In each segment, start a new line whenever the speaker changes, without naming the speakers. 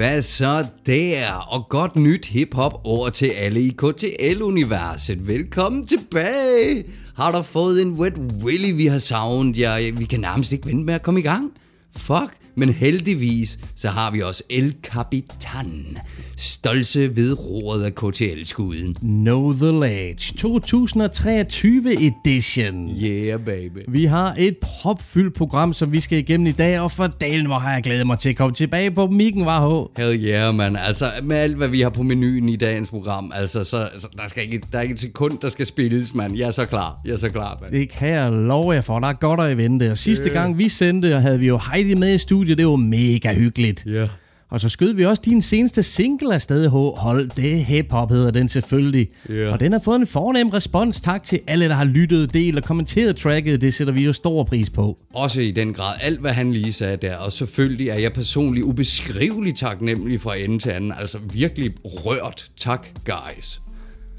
Hvad så der? Og godt nyt hiphop over til alle i KTL-universet. Velkommen tilbage. Har du fået en wet willy, vi har savnet? Ja, vi kan nærmest ikke vente med at komme i gang. Fuck. Men heldigvis, så har vi også El Capitan. Stolse ved roret af KTL-skuden.
Know the Ledge 2023 edition.
Yeah, baby.
Vi har et propfyldt program, som vi skal igennem i dag, og for dalen, hvor har jeg glædet mig til at komme tilbage på mikken, var H.
Hell yeah, man. Altså, med alt, hvad vi har på menuen i dagens program, altså, så, så der, skal ikke, der er ikke et sekund, der skal spilles, mand. Jeg er så klar. Jeg er så klar, mand.
Det kan jeg love jer for, der er godt at vente. Og sidste
Øh.
gang vi sendte, havde vi jo Heidi med i studiet, det var mega hyggeligt.
Ja.
Og så skød vi også din seneste single afsted. Hold det hip-hop hedder den selvfølgelig.
Ja.
Og den har fået en fornem respons. Tak til alle, der har lyttet, delt og kommenteret tracket. Det sætter vi jo stor pris på.
Også i den grad alt, hvad han lige sagde der. Og selvfølgelig er jeg personligt ubeskriveligt taknemmelig fra ende til anden. Altså virkelig rørt. Tak, guys.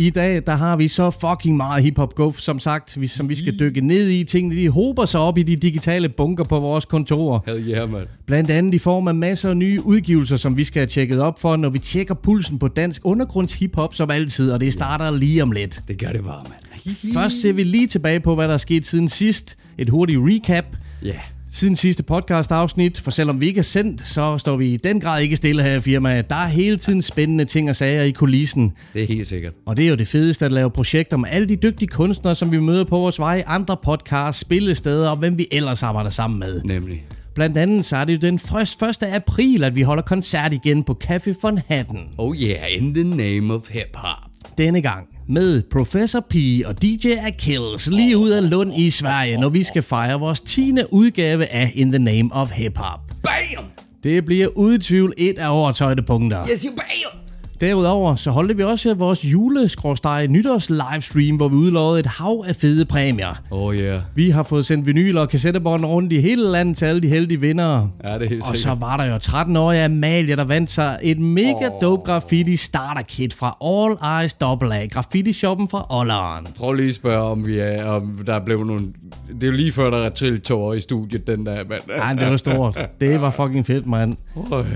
I dag, der har vi så fucking meget hip-hop guf, som sagt, vi, som vi skal dykke ned i. Tingene, de hober sig op i de digitale bunker på vores kontorer.
Hell yeah, man.
Blandt andet i form af masser af nye udgivelser, som vi skal have tjekket op for, når vi tjekker pulsen på dansk undergrunds hiphop som altid, og det starter lige om lidt.
Det gør det bare, mand.
Først ser vi lige tilbage på, hvad der er sket siden sidst. Et hurtigt recap.
Ja.
Siden sidste podcast afsnit, for selvom vi ikke er sendt, så står vi i den grad ikke stille her i firmaet. Der er hele tiden spændende ting og sager i kulissen.
Det er helt sikkert.
Og det er jo det fedeste at lave projekter med alle de dygtige kunstnere, som vi møder på vores vej, andre podcasts, spillesteder og hvem vi ellers arbejder sammen med.
Nemlig.
Blandt andet så er det jo den 1. april, at vi holder koncert igen på Café von Hatten.
Oh yeah, in the name of hip-hop.
Denne gang med Professor P og DJ Achilles lige ud af Lund i Sverige, når vi skal fejre vores 10. udgave af In the Name of Hip Hop.
Bam!
Det bliver uden tvivl et af årets højdepunkter.
Yes, you bam!
Derudover så holdte vi også vores juleskråsteg nytårs livestream, hvor vi udlovede et hav af fede præmier.
Oh yeah.
Vi har fået sendt vinyler og kassettebånd rundt i hele landet til alle de heldige vindere.
Ja, det er helt
Og så
sikkert.
var der jo 13-årige Amalie, der vandt sig et mega dope graffiti starter kit fra All Eyes AA, graffiti-shoppen fra Olleren.
Prøv lige at spørge, om, vi er, om der er blevet nogle... Det er jo lige før, der er trillet tårer i studiet, den der, mand.
Ej, det var stort. Det var fucking fedt, mand.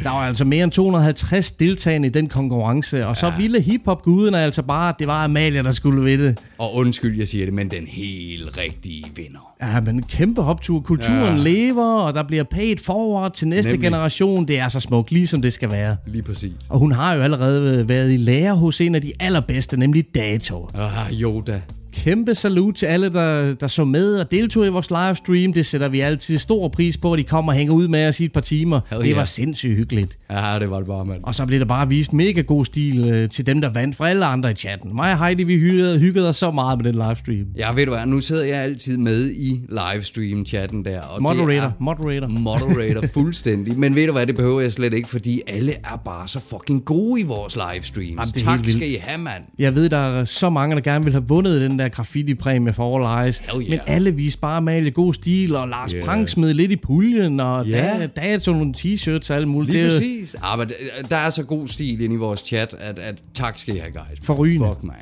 Der var altså mere end 250 deltagende i den konkurrence, og så ville hiphop-guderne altså bare, at det var Amalie, der skulle vinde.
Og undskyld, jeg siger det, men den helt rigtige vinder.
Ja, men en kæmpe optur. Kulturen ja. lever, og der bliver paid forward til næste
Nemlig.
generation. Det er så smukt, ligesom det skal være.
Lige præcis.
Og hun har jo allerede været i lære hos en af de allerbedste, nemlig Dato.
Ah, Yoda.
Kæmpe salut til alle, der, der så med og deltog i vores livestream. Det sætter vi altid stor pris på, at de kommer og hænger ud med os i et par timer.
Hell
det var
yeah.
sindssygt hyggeligt.
Ja, det var det bare, mand.
Og så blev der bare vist mega god stil øh, til dem, der vandt fra alle andre i chatten. Mig og Heidi, vi hyggede, hyggede os så meget med den livestream.
Ja, ved du hvad, nu sidder jeg altid med i livestream-chatten der. Og
Moderator,
Det er
moderator.
moderator fuldstændig. Men ved du hvad, det behøver jeg slet ikke, fordi alle er bare så fucking gode i vores livestreams.
Jamen,
tak skal I have, mand.
Jeg ved, der er så mange, der gerne vil have vundet den der graffiti-præmie for All Eyes.
Yeah.
Men alle viste bare Amalie god stil, og Lars
Yeah.
Prank smed lidt i puljen, og yeah. der, der er sådan nogle t-shirts og alt muligt.
Lige
Det er
præcis. Ja, men der- der er så god stil inde i vores chat, at, at tak skal I have, guys.
Forrygende.
Fuck mig.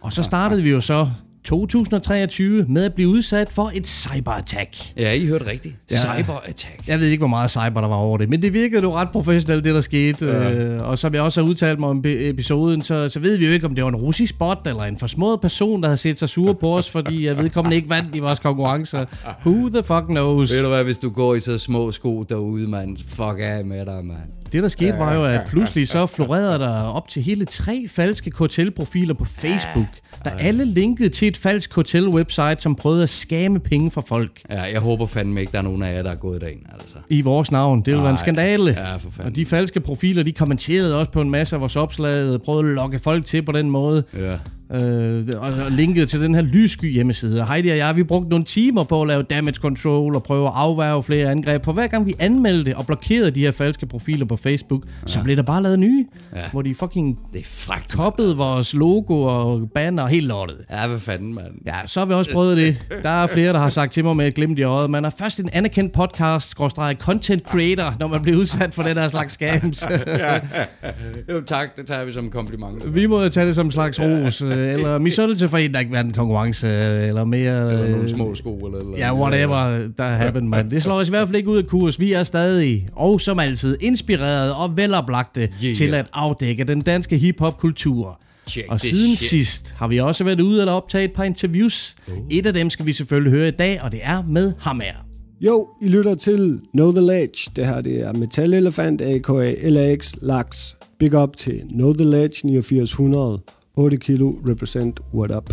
Og så startede vi jo så 2023 med at blive udsat for et cyberattack.
Ja, I hørte rigtigt.
Ja.
Cyberattack.
Jeg ved ikke, hvor meget cyber der var over det, men det virkede jo ret professionelt, det der skete. Ja. Øh, og som jeg også har udtalt mig om episoden, så, så ved vi jo ikke, om det var en russisk bot eller en forsmået person, der havde set sig sur på os, fordi jeg vedkommende ikke vandt i vores konkurrencer. Who the fuck knows?
Ved du hvad, hvis du går i så små sko derude, mand. Fuck af med dig, mand.
Det, der skete, var jo, at pludselig så florerede der op til hele tre falske Cotel-profiler på Facebook, der alle linkede til et falsk Cotel-website, som prøvede at skame penge fra folk.
Ja, jeg håber fandme ikke, der er nogen af jer, der er gået derind, altså.
I vores navn. Det ville være en skandale.
Ja, for fanden.
Og de falske profiler, de kommenterede også på en masse af vores opslag, prøvede at lokke folk til på den måde.
Ja.
Øh, og, og linket til den her lyssky hjemmeside. Heidi og jeg, vi brugte nogle timer på at lave damage control og prøve at afværge flere angreb. For hver gang vi anmeldte og blokerede de her falske profiler på Facebook, ja. så blev der bare lavet nye.
Ja.
Hvor de fucking
Det er fragt.
koppede vores logo og banner og helt lortet.
Ja, hvad fanden, mand.
Ja, så har vi også prøvet det. Der er flere, der har sagt til mig med et glimt i øjet. Man er først en anerkendt podcast, content creator, når man bliver udsat for den her slags scams.
Jo, tak. Det tager vi som en kompliment.
vi må tage det som en slags ros, øh, eller misundelse for en, der ikke vandt en konkurrence, øh, eller mere...
Eller nogle
øh,
små sko, eller... eller
Ja, whatever der happened, man. Det slår os i hvert fald ikke ud af kurs. Vi er stadig, og som altid, inspireret og veloplagte
Yeah.
til at afdække den danske hiphop-kultur.
Check
Og siden
shit.
sidst har vi også været ude og optage et par interviews. Et af dem skal vi selvfølgelig høre i dag, og det er med ham her.
Jo, I lytter til Know The Ledge. Det her det er Metal Elephant, a.k.a. LAX Lax. Big up til Know The Ledge 8900. 8 kilo represent what up.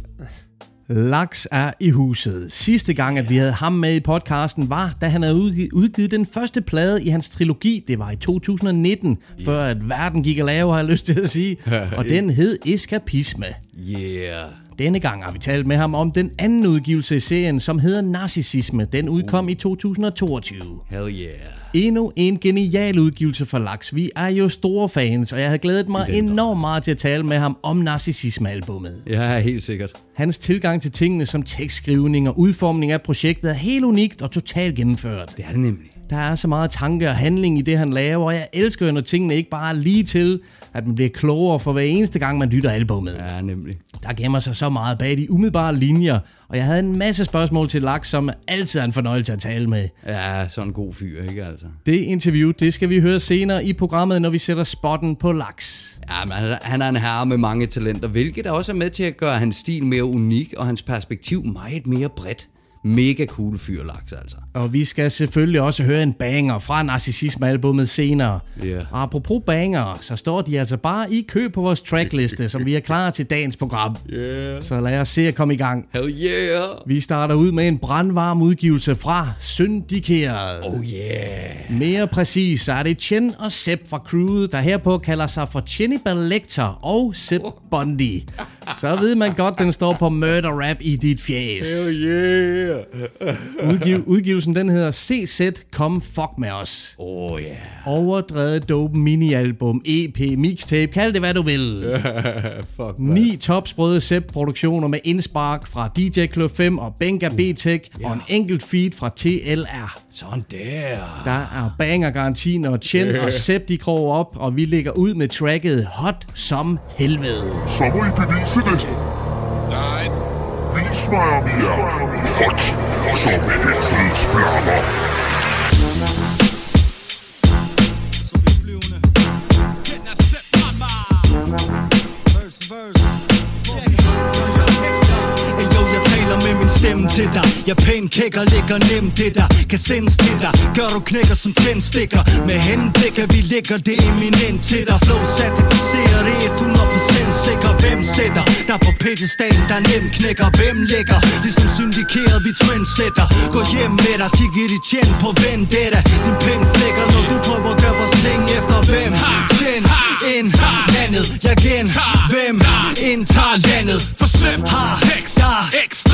Laks er i huset. Sidste gang, at vi havde ham med i podcasten, var, da han havde udgivet, den første plade i hans trilogi. Det var i 2019, yeah. før at verden gik og lave, har jeg lyst til at sige. Og den hed Eskapisme.
Yeah.
Denne gang har vi talt med ham om den anden udgivelse i serien, som hedder Narcissisme. Den udkom i 2022.
Hell yeah.
Endnu en genial udgivelse for Laks. Vi er jo store fans, og jeg havde glædet mig enormt meget til at tale med ham om Narcissisme-albummet.
Ja, helt sikkert.
Hans tilgang til tingene som tekstskrivning og udformning af projektet er helt unikt og totalt gennemført.
Det er det nemlig.
Der er så meget tanke og handling i det, han laver, og jeg elsker jo, når tingene ikke bare er lige til, at man bliver klogere for hver eneste gang, man lytter albumet.
Ja, nemlig.
Der gemmer sig så meget bag de umiddelbare linjer, og jeg havde en masse spørgsmål til Laks, som altid er en fornøjelse at tale med.
Ja, sådan en god fyr, ikke altså?
Det interview, det skal vi høre senere i programmet, når vi sætter spotten på Laks.
Ja, men han- han er en herre med mange talenter, hvilket også er med til at gøre hans stil mere unik og hans perspektiv meget mere bredt. Mega cool fyr, Laks, altså.
Og vi skal selvfølgelig også høre en banger fra Narcissisme-albummet senere.
Ja.
Og apropos banger, så står de altså bare i kø på vores trackliste, som vi er klar til dagens program.
Yeah.
Så lad os se at komme i gang.
Hell yeah.
Vi starter ud med en brandvarm udgivelse fra Syndikeret.
Oh yeah.
Mere præcis, så er det Chen og Sepp fra crewet, der herpå kalder sig for Chenibal Lecter og Sepp Bundy. Så ved man godt, den står på murder rap i dit fjes.
Hell yeah.
Udgiv, udgivelsen den hedder CZ Come Fuck Med Os.
Oh yeah.
Overdrevet dope mini-album, EP, mixtape, kald det hvad du vil.
Fuck, man.
Ni topsprøde Sepp-produktioner med indspark fra DJ Club 5 og Benga B-Tech og en enkelt feed fra TLR.
Sådan der.
Der er banger-garanti, når Chen og Sepp de kroger op, og vi lægger ud med tracket Hot som helvede.
Så må I bevise det.
Nej,
Vis mig, om I er hot som helvedes flammer.
så taler med min stemme til dig Jeg pænkækker, ligger nemt det der Kan sendes til dig. Gør du knækker som tændstikker. Med henblik at vi ligger det eminent til dig. Flow certificeret 100% sikker. Hvem sætter? Der på pedestal Der nemt knækker. Hvem lægger? Ligesom syndikeret vi trendsetter. Gå hjem med dig Tigger de tjen på vendetta Din pen flækker Når du prøver at gøre vores ting efter hvem. Tjen ind landet Jeg gen. Hvem indtager landet.
For sim,
Har
tekst,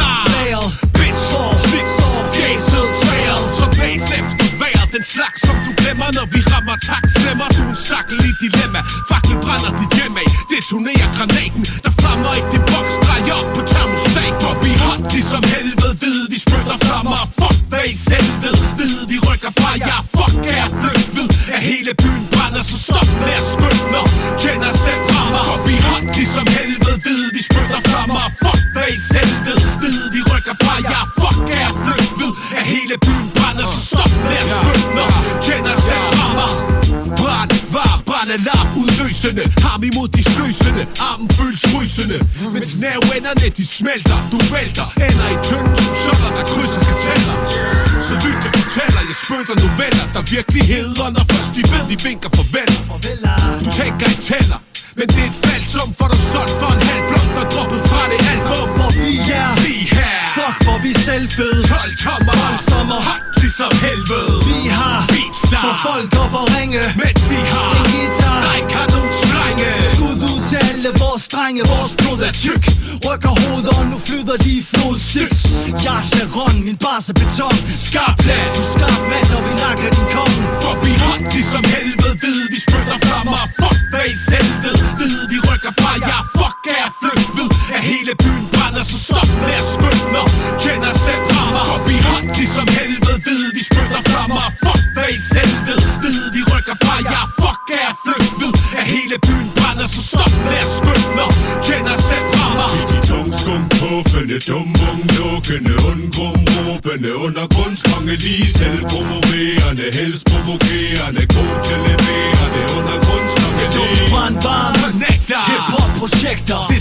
der
Bitch,
Sår
snit,
Sår
fjæset træet Så blæs efter vejr Den slags som du glemmer Når vi rammer tak. Slemmer du en stakkel i dilemma. Fakkel brænder dit hjem af. Detonerer granaten Der flammer i din boks. Drej op på termostat For vi har hot ligesom helvede. Ved vi spytter flammer. Fuck hvad I selv ved Ved vi rykker fra jer. Fuck er flygtet at hele byen brænder Så stop med at spytte. Når kender selv rammer. For vi har hot ligesom helvede. Ved vi spytter flammer. Fuck hvad I selv ved Ved fra jer Fuck er flygt Er at hele byen brænder Så stop med at spytte Når kender selv rammer. Brænd var, brandalarm, udløsende. Ham imod de sløsende, armen føles frysende. Mens nerveenderne de smelter, du vælter. Ender i tynden som shotter, der krydser karteller. Så lyt jeg fortæller, jeg spytter noveller Der virkelig hedder, når først. De ved, de vinker farvel. Du tænker i tænder. Men det er et falsum, for du solgt for en halv blok, der droppet fra det album
vi selv fede
12 tommer.
Voldsomme
Hot ligesom helvede.
Vi har
Beatstar.
For folk op og ringe.
Mens I har
En guitar.
Der ikke har nogen strenge
Skud ud til alle vores drenge. Vores blod er tyk. Rykker hovedet, og nu flyder de i flod. Six Jeg er Sharon, min bars er beton. Skarp plan, du skarp mand, når vi nakker din kongen
For vi hot ligesom helvede. Ved vi spytter flammer Fuck hvad I selv ved. Ved vi rykker fra jer. Fuck er jeg flygtet. At hele byen brænder Så stop med at spytte Når kender selv rammer For vi har ligesom helvede Ved vi spytter flammer Fuck hvad I selv ved Ved vi rykker fra jer. Fuck er jeg flygtet? At hele byen brænder Så stop med at spytte Når kender selv rammer
De tungskum puffende, dummung lukkende, undgrum råbende, undergrundskonge lige selv promoverende, helst provokerende, god til leverende, undergrundskonge lige.
Brandvarme,
Connector.
Hip-hop projekter
Deceptor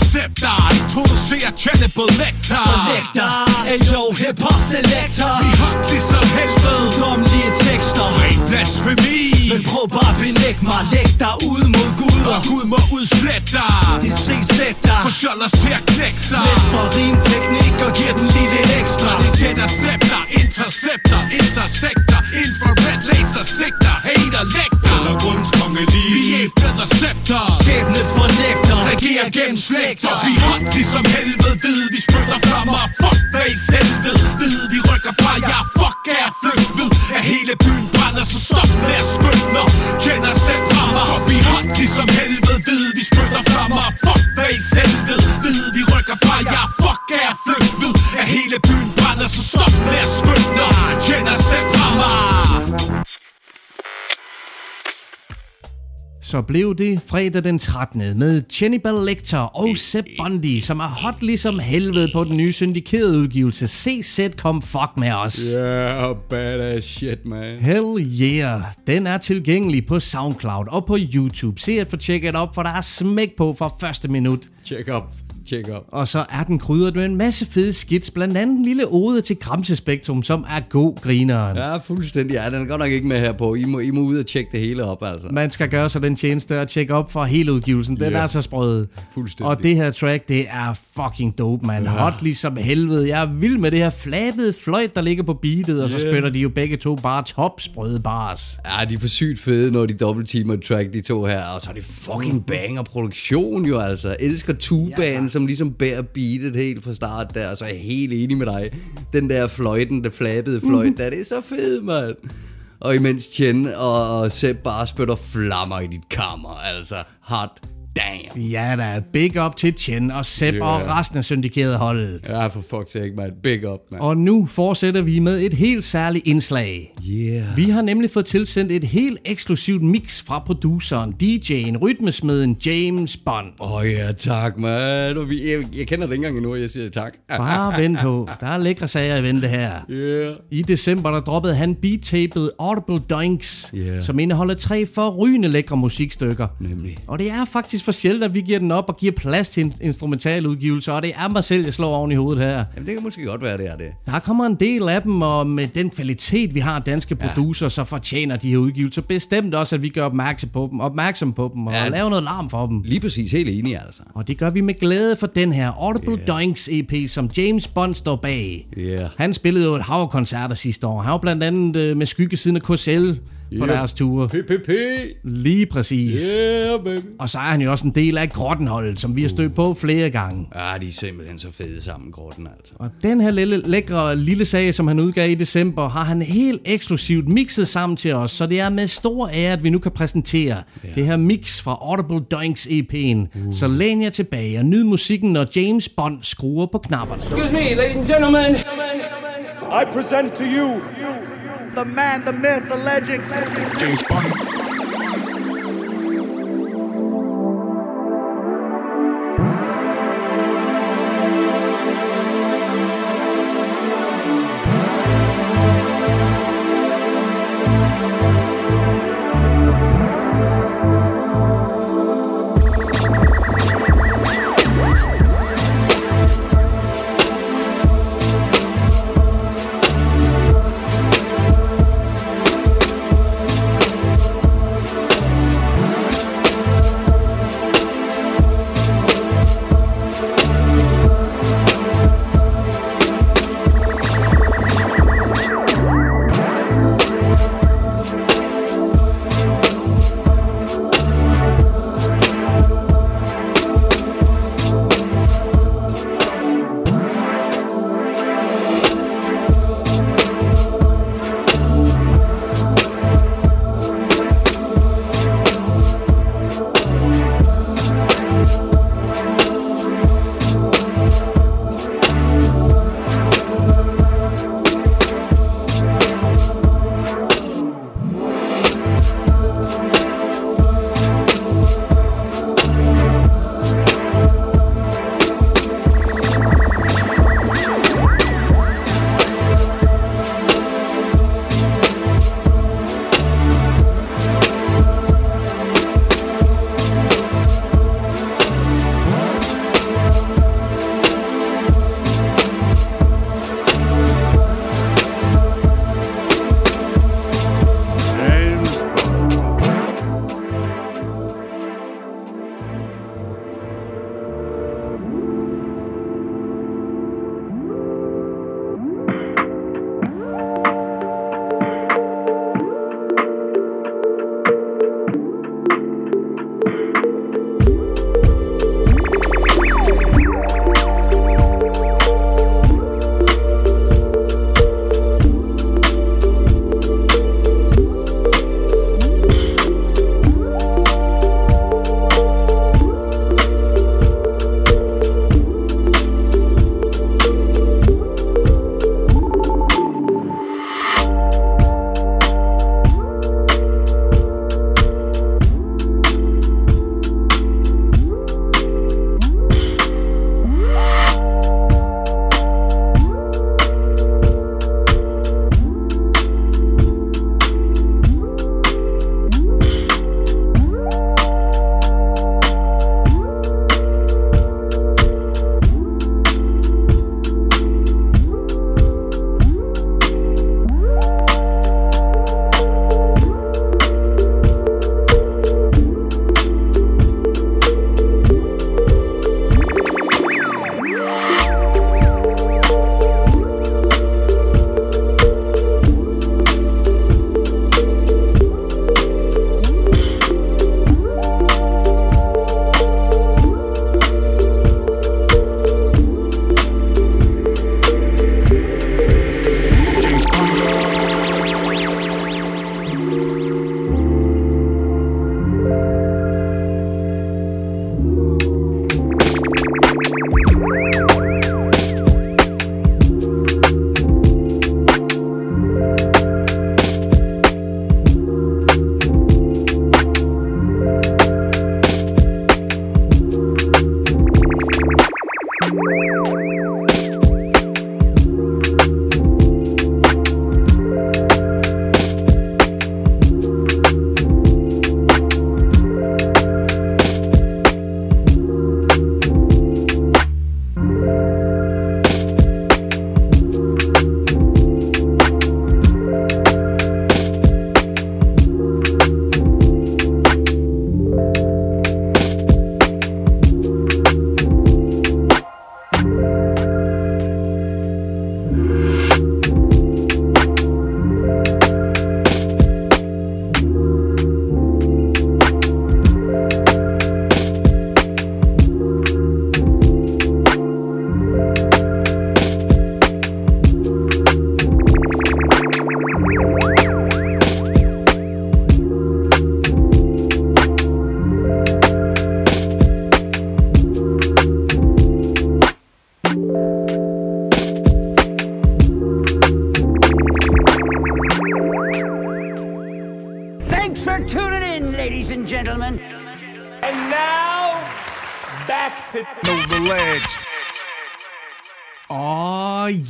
Introducerer Cannibal Lecter
Selector, ayo, hip-hop selector.
Vi har ligesom helvede.
Domlige tekster.
Ren blasfemi.
Men prøv bare at benægte mig. Læg dig ud mod guder
Og Gud må udslette dig.
Det C-sæt dig.
For skjolders til at knække sig.
Mester rim teknik og giver den lille ekstra.
Interceptor, interceptor, intersektor Infrared laser sigter, hater lægter.
Undergrundskonge
Vi
lige.
er bedre scepter.
Skæbnes fornægter
mere gennem slægter Vi har ligesom helvede. Ved vi spytter flammer Fuck hvad I selv ved Ved vi rykker fra jer Fuck er jeg flygtet? At hele byen brænder Så stop med at spytte Når kender selv rammer Og vi har ligesom helvede. Ved vi spytter flammer Fuck hvad I selv ved Ved vi rykker fra jer Fuck er jeg flygtet? At hele byen brænder Så stop med at spytte
Så blev det fredag den 13. med Hannibal Lecter og Sepp Bundy, som er hot ligesom helvede på den nye syndikerede udgivelse CZ Come Fuck Med Os.
Yeah, badass shit, man.
Hell yeah. Den er tilgængelig på SoundCloud og på YouTube. Se at få tjekket op, for der er smæk på fra første minut.
Check up. Check up.
Og så er den krydret med en masse fede skits, blandt andet en lille ode til Gramsespektrum, som er god grineren.
Ja, fuldstændig. Ja, den er godt nok ikke med her på. I må, I må ud og tjekke det hele op, altså.
Man skal gøre sig den tjeneste og tjekke op for hele udgivelsen. Den
Ja.
er så sprød.
Fuldstændig.
Og det her track, det er fucking dope, man. Ja. Hot ligesom helvede. Jeg er vild med det her flabede fløjt, der ligger på beatet, og så
Ja.
spytter de jo begge to bare topsprøde bars.
Ja, de er for sygt fede, når de dobbeltteamer et track, de to her. Og så er det fucking banger produktion jo, altså. Elsker tubaen, som ligesom bærer beatet helt fra start der. Og så er jeg helt enig med dig. Den der fløjten, det flappede fløjt, der, det er så fedt, mand. Og imens Chen og og Sepp bare spytter flammer i dit kammer, altså. Hot damn.
Ja, der er big up til Chen og Sepp
Ja.
og resten af syndikeret holdet.
Ja, for fuck's sake, man. Big up, man.
Og nu fortsætter vi med et helt særligt indslag.
Yeah.
Vi har nemlig fået tilsendt et helt eksklusivt mix fra produceren, DJ'en, rytmesmeden James Bond.
Åh oh, ja, tak, man. Og vi, jeg, jeg kender det ikke engang endnu, jeg siger tak.
Bare vent på. Der er lækre sager i vente her.
Yeah.
I december der droppede han beat-tapet Audible Doinks,
Ja.
som indeholder tre forrygende lækre musikstykker.
Nemlig.
Og det er faktisk for sjældent, at vi giver den op og giver plads til en instrumental udgivelse, og det er mig selv, jeg slår oven i hovedet her.
Jamen, det kan måske godt være, det er det.
Der kommer en del af dem, og med den kvalitet, vi har af danske producer, så fortjener de her udgivelser bestemt også, at vi gør opmærksom på dem, opmærksom på dem og
Ja.
laver noget larm for dem.
Lige præcis, helt enig, altså.
Og det gør vi med glæde for den her Audible yeah. Doinks EP, som James Bond står bag.
Yeah.
Han spillede jo et hav koncerter sidste år. Han var blandt andet øh, med skyggesiden af KSL på
Yeah.
deres ture.
PPP.
Lige præcis.
Yeah, baby.
Og så er han jo også en del af Grottenholdet, som vi har stødt på flere gange.
Ja, de er simpelthen så fede sammen, Grotten, altså.
Og den her lille, lækre lille sag, som han udgav i december, har han helt eksklusivt mixet sammen til os, så det er med stor ære, at vi nu kan præsentere ja. det her mix fra Audible Doinks EP'en. Uh. Så læn jer tilbage og nyd musikken, når James Bond skruer på knapperne.
Excuse me, ladies and gentlemen.
I present to you
The man, the myth, the legend
James Bond.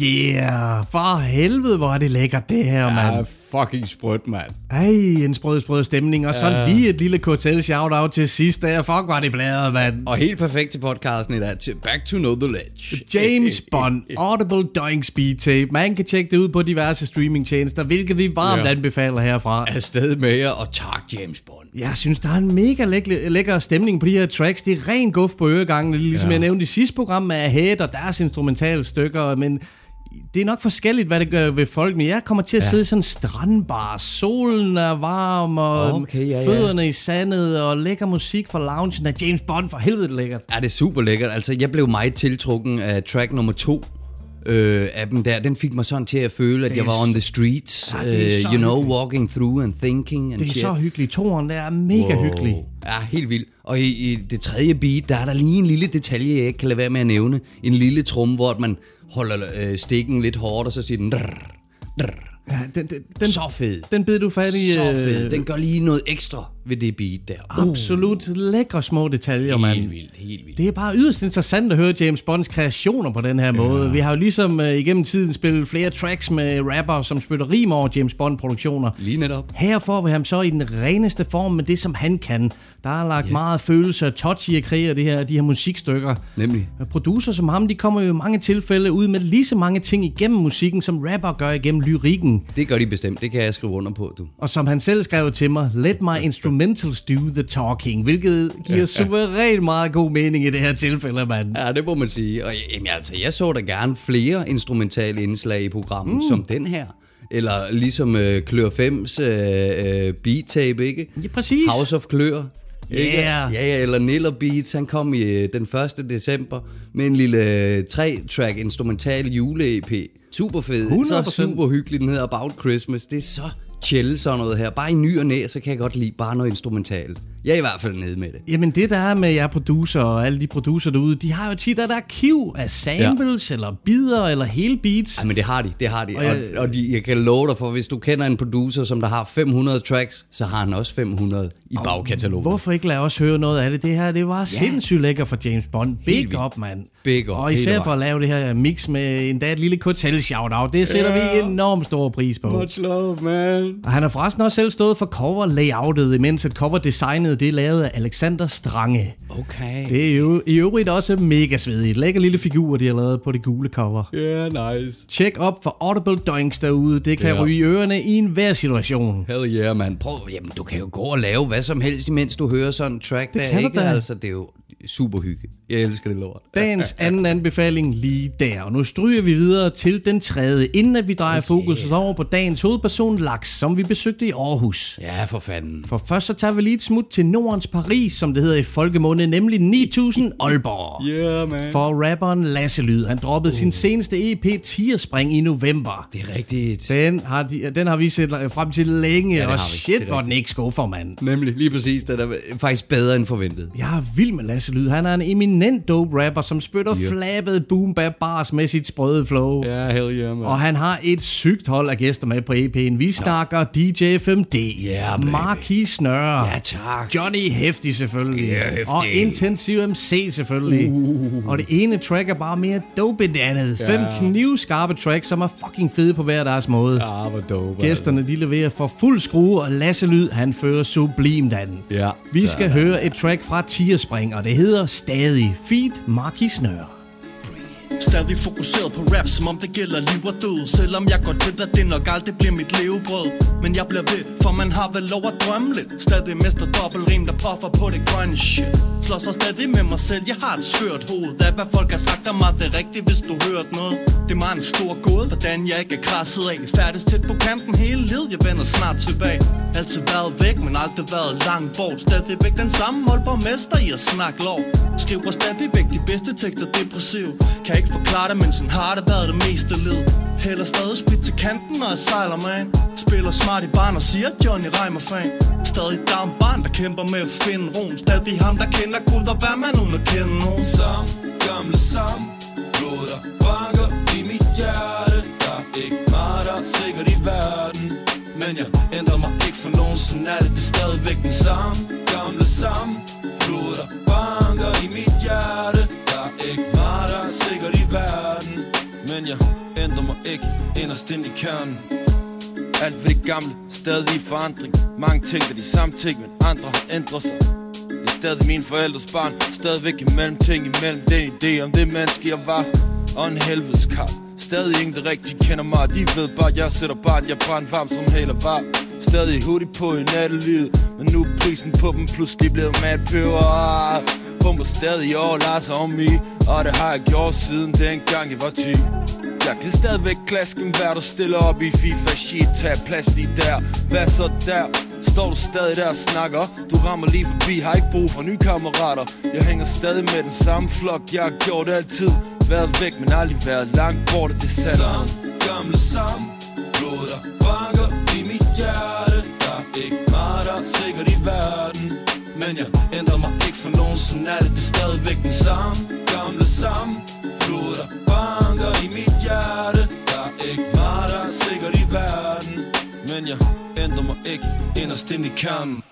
Yeah. For helvede, hvor er det lækkert, det her, mand.
Ja, fucking sprødt, mand.
Ej, en sprød, sprød stemning. Og så lige et lille KTL shout-out til sidst. Der fuck var det bladret, mand.
Og helt perfekt til podcasten i dag. Til Back to Know the Ledge.
James Bond, Audible Doing Speed Tape. Man kan tjekke det ud på diverse streamingtjenester, hvilket vi varmt
Ja.
anbefaler herfra.
Afsted med jer, og tak James Bond.
Jeg synes, der er en mega lækker, lækker stemning på de her tracks. Det er ren guf på øregangen, ligesom ja. jeg nævnte i sidste program med Ahead og deres instrumentale stykker, men det er nok forskelligt, hvad det gør ved folk, men jeg kommer til at ja. sidde i sådan en strandbar. Solen er varm, og
Okay, ja, ja.
fødderne i sandet, og lækker musik fra loungen af James Bond. For helvede, det er lækkert.
Ja, det er super lækkert. Altså, jeg blev meget tiltrukken af track nummer to. Øh, af dem der, den fik mig sådan til at føle, at jeg var on the streets,
Ja, så
you know,
hyggeligt.
walking through and thinking and
Det er
shit.
så hyggeligt. Toren, der er mega wow. hyggelig.
Ja, helt vildt. Og i, i det tredje beat, der er der lige en lille detalje, jeg ikke kan lade være med at nævne. En lille trum, hvor man holder øh, stikken lidt hårdt, og så siger den... Drrr, drrr.
Ja, den, den, den,
Så fed.
den bed du fat i.
Så
øh,
fed. Den gør lige noget ekstra ved det beat der.
Absolut lækre små detaljer, mand.
Helt vildt, helt vildt.
Det er bare yderst interessant at høre James Bonds kreationer på den her måde. Vi har jo ligesom uh, igennem tiden spillet flere tracks med rapper, som spytter rim over James Bond-produktioner.
Lige netop.
Her får vi ham så i den reneste form med det, som han kan. Der er lagt yeah. meget følelse og touch i at kreere det her, de her musikstykker.
Nemlig.
Producer som ham, de kommer jo i mange tilfælde ud med lige så mange ting igennem musikken, som rapper gør igennem lyrikken.
Det gør de bestemt. Det kan jeg skrive under på, du.
Og som han selv skrev til mig, let my instrumentals do the talking, hvilket giver suverænt meget god mening i det her tilfælde, mand.
Ja, det må man sige. Og jamen, altså, jeg så da gerne flere instrumentale indslag i programmet, mm. som den her. Eller ligesom øh, Klør 5's øh, øh, beat tape, ikke?
Ja, præcis.
House of Klør. Ikke?
Yeah.
Ja, ja, eller Niller Beats, han kom i øh, den 1. december med en lille øh, tre-track instrumental jule-EP. Super fed,
100%.
så super hyggelig, den hedder About Christmas. Det er så chill sådan noget her. Bare i ny og næ, så kan jeg godt lide bare noget instrumentalt. Jeg er i hvert fald nede med det.
Jamen det der er med jer producer og alle de producer derude, de har jo tit et arkiv af samples, ja. eller bidder, eller hele beats.
Ja, men det har de, det har de.
Og
Og,
jeg-
og, og de, jeg kan love dig for, hvis du kender en producer, som der har 500 tracks, så har han også 500 i bagkatalogen.
Hvorfor ikke lade os høre noget af det? Det her, det var ja. sindssygt lækker for James Bond. Big up, mand.
Big up,
Og især for at lave det her mix med endda et lille kotel shout-out. Det sætter ja. vi enormt stor pris på.
Much love, man.
Og han har forresten også selv stået for cover layoutet, imens at cover designet det er lavet af Alexander Strange.
Okay.
Det er jo i øvrigt også mega svedigt. Lækker lille figur, de har lavet på det gule cover.
Yeah, nice.
Tjek op for Audible Doinks derude. Det kan
Ja.
ryge i ørerne i enhver situation.
Hell yeah, man. Prøv, jamen, du kan jo gå og lave hvad som helst, imens du hører sådan en track det der,
kan
ikke?
da.
Altså, det er jo super hygge. Jeg elsker det lort.
Dagens anden anbefaling lige der. Og nu stryger vi videre til den tredje, inden at vi drejer okay. fokuset over på dagens hovedperson, Laks, som vi besøgte i Aarhus.
Ja, for fanden.
For først så tager vi lige et smut til Nordens Paris, som det hedder i folkemunde, nemlig 9000 Aalborg.
Yeah, man.
For rapperen Lasse Lyd. Han droppede uh. sin seneste EP Tierspring i november.
Det er rigtigt.
Den har, de, den har vi set frem til længe,
det
og shit,
Det
hvor den ikke skuffer, mand.
Nemlig, lige præcis. Den er faktisk bedre end forventet.
Jeg er vild med Lasse Lyd. Han er en eminent dope rapper, som spytter yeah. flabet boom bap bars med sit sprøde flow.
Ja, hell yeah, man.
Og han har et sygt hold af gæster med på EP'en. Vi snakker DJ FMD,
Ja, baby.
Marquis Snøre,
Ja, tak.
Johnny Hefti selvfølgelig,
Ja, Hefti.
og Intensiv MC selvfølgelig. Uh. Og det ene track er bare mere dope end det andet.
Ja.
Fem knivskarpe tracks, som er fucking fede på hver deres måde.
Ja, hvor dope.
Gæsterne de leverer for fuld skrue, og Lasse Lyd han fører sublimt an.
Ja.
Vi skal høre et track fra Tierspring, og det hedder Stadig Feed Marquis Snøre.
Stadig fokuseret på rap, som om det gælder liv og død. Selvom jeg godt ved, at det nok aldrig bliver mit levebrød. Men jeg bliver ved, for man har vel lov at drømme lidt. Stadig mester dobbeltrim, der puffer på det grønne shit. Slår så stadig med mig selv, jeg har et skørt hoved. Af hvad folk har sagt om mig, det er rigtigt, hvis du hørt noget. Det er mig en stor gåde, hvordan jeg ikke er krasset af. Færdes tæt på kanten hele livet, jeg vender snart tilbage. Altid været væk, men aldrig været langt bort. Stadigvæk den samme målborgmester i at snakke lov. Skriver stadigvæk de bedste tekster depressiv. Kan ikke forklare det, men sådan har det været det meste led Hælder stadig split til kanten, når jeg sejler man Spiller smart i barn og siger Johnny Reimer fan. Stadig down barn, der kæmper med at finde roen. Stadig ham, der kender guld og hvad man uden at kende nogen.
Som gamle Sam Blod der banker i mit hjerte. Der er ikke meget, der er sikkert i verden. Men jeg ændrer mig ikke for nogen Sådan er det, det er stadigvæk den samme Gamle Sam Blod der banker i mit hjerte. Men jeg ændrer mig ikke inderst ind i kernen. Alt ved det gamle, stadig i forandring. Mange ting er de samme ting, men andre har ændret sig. Jeg er stadig min forældres barn Stadigvæk imellem ting imellem. Den idé om det menneske jeg var. Og en helvedes kar. Stadig ingen der rigtig kender mig. De ved bare jeg sætter barn. Jeg brænder varm som heller var. Stadig hurtigt på i nattelivet Men nu er prisen på dem. Pludselig blevet madpeber Pumper stadig all eyes on me Og det har jeg gjort siden dengang jeg var 10 jeg kan stadigvæk klasken, hver du stiller op i FIFA shit. Tag plads lige der, hvad så der? Står du stadig der og snakker? Du rammer lige forbi, har ikke brug for nye kammerater. Jeg hænger stadig med den samme flok, jeg har gjort altid. Været væk, men aldrig været langt borte, det er sandt Sam, gamle Sam Blod der banker i mit hjerte. Der er ikke meget, der er sikkert i verden ikke for nogen, sådan er det, det er stadigvæk den samme Gamle Sam Blod der banker i mit hjerte Der er ikke meget, der er sikkert i verden Men jeg ændrer mig ikke inderst ind i kernen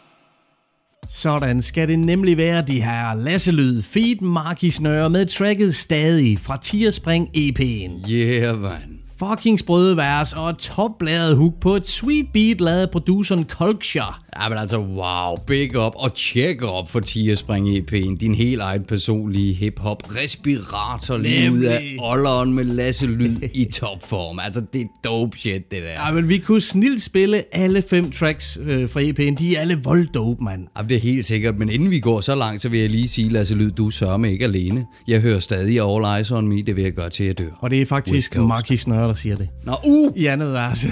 Sådan skal det nemlig være, de her Lasse Lyd, Feed Marquis Nøre med tracket Stadig fra Tierspring EP'en.
Yeah, man.
Fucking sprøde vers og topbladet hook på et sweet beat lavet af produceren Culture.
Ja, men altså, wow, big up og check up for Tierspring EP'en. Din helt egen personlige hip-hop respirator lige ud af ålderen med Lasse Lyd i topform. Altså, det er dope shit, det der.
Ja, men vi kunne snilt spille alle fem tracks øh, fra EP'en. De er alle volddope, mand.
Jamen, det er helt sikkert, men inden vi går så langt, så vil jeg lige sige, Lasse Lyd, du sørger mig ikke alene. Jeg hører stadig All Eyes On Me, det vil jeg gøre til, at jeg dør.
Og det er faktisk. Marquis Nøre, der siger det.
Nå, uh!
I andet vers.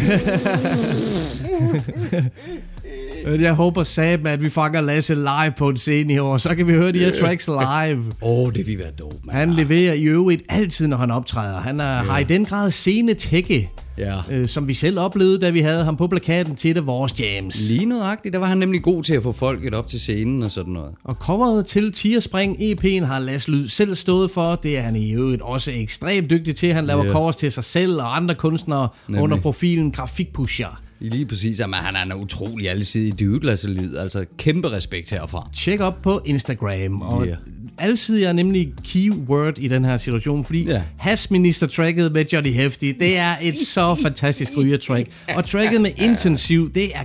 Men jeg håber satme, at vi fanger Lasse live på en scene i år. Så kan vi høre de her tracks live.
Åh, oh, det vil være dope, man.
Han leverer i øvrigt altid, når han optræder. Han er, har i den grad scene tække,
Ja.
øh, som vi selv oplevede, da vi havde ham på plakaten til et af vores jams.
Lige nøjagtigt, der var han nemlig god til at få folket op til scenen og sådan noget.
Og coveret til Tierspring EP'en har Lasse Lyd selv stået for. Det er han i øvrigt også ekstremt dygtig til. Han laver
Ja.
covers til sig selv og andre kunstnere
Nemlig.
under profilen Grafikpusher.
Lige præcis, jamen, han er en utrolig alsidig dude, Lasse Lyd. Altså, kæmpe respekt herfra.
Tjek op på Instagram. Og yeah. Alsidig er nemlig keyword i den her situation, fordi
Ja.
Hasminister-tracket med Johnny Hefti, det er et så fantastisk ryger-track. Og tracket med intensiv, det er,